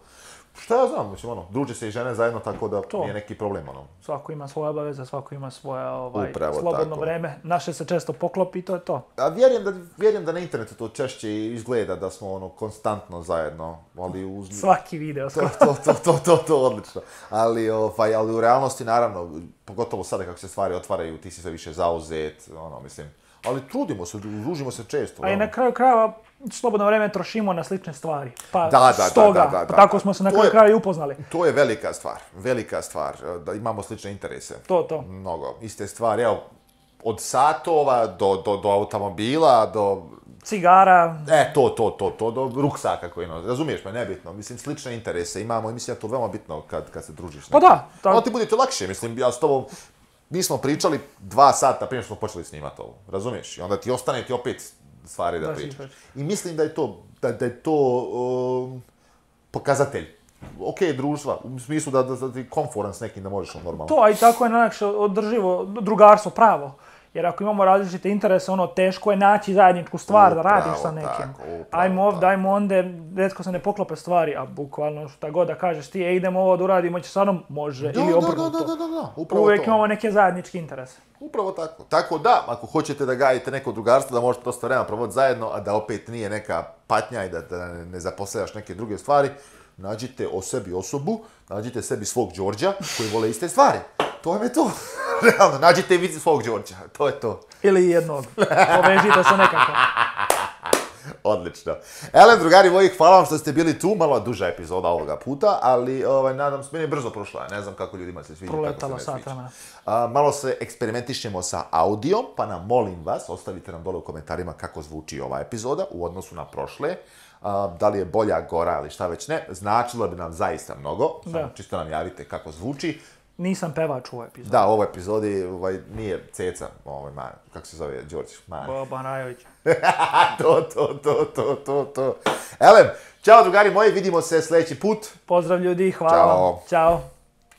Šta ja znam, mislim, ono, druže se i žene zajedno tako da to. nije neki problem, ono. Svako ima svoje obaveze, svako ima svoje ovaj, slobodno tako. vreme. Naše se često poklopi i to je to. A vjerujem da, vjerujem da na internetu to češće izgleda da smo ono konstantno zajedno, ali uz... Svaki video. To, to, to, to, to, odlično. Ali, ovaj, ali u realnosti, naravno, pogotovo sada kako se stvari otvaraju, ti si sve više zauzet, ono, mislim, ali trudimo se, družimo se često. A i ono. na kraju krajeva slobodno vrijeme trošimo na slične stvari. Pa da, da, stoga, pa tako smo se na kraju kraju upoznali. To je velika stvar, velika stvar, e, da imamo slične interese. To, to. Mnogo, iste stvari, evo, od satova do, do, do automobila, do... Cigara. E, to, to, to, to, do ruksaka koji nosi. Razumiješ me, nebitno. Mislim, slične interese imamo i mislim da je to veoma bitno kad, kad se družiš. Pa da. Ta... ti budete lakše, mislim, ja s tobom mi smo pričali dva sata prije smo počeli snimati ovo, razumiješ? I onda ti ostane ti opet stvari da pričaš. I mislim da je to, da, da je to um, pokazatelj ok društva, u smislu da, da, da ti s nekim da možeš normalno. To, a i tako je najlakše održivo drugarstvo pravo. Jer ako imamo različite interese, ono, teško je naći zajedničku stvar da radiš sa nekim. Tako, upravo, ajmo ovdje, onda, redko se ne poklope stvari, a bukvalno šta god da kažeš ti, e, idemo ovo da uradimo, će stvarno može, do, ili obrnuto. upravo Uvijek imamo neke zajedničke interese. Upravo tako. Tako da, ako hoćete da gajite neko drugarstvo, da možete dosta vremena provoditi zajedno, a da opet nije neka patnja i da, ne zapostavljaš neke druge stvari, nađite o sebi osobu, nađite sebi svog Đorđa koji vole iste stvari to je to. *laughs* Realno, nađite i vidite svog Đorđa, to je to. Ili jednog, povežite se nekako. *laughs* Odlično. Elem, drugari moji, hvala vam što ste bili tu. Malo duža epizoda ovoga puta, ali ovaj, nadam se, meni je brzo prošla. Ne znam kako ljudima se sviđa, Proletalo kako malo se eksperimentišemo sa audijom, pa nam molim vas, ostavite nam dole u komentarima kako zvuči ova epizoda u odnosu na prošle. da li je bolja, gora ili šta već ne, značilo bi nam zaista mnogo. Samo čisto nam javite kako zvuči. Nisam pevač u ovoj epizodi. Da, u ovoj epizodi ovaj, nije Ceca, ovaj, man, kako se zove, Đorđe, man. *laughs* to, to, to, to, to, to. Elem, čao drugari moji, vidimo se sljedeći put. Pozdrav ljudi, hvala Ćao. Ćao.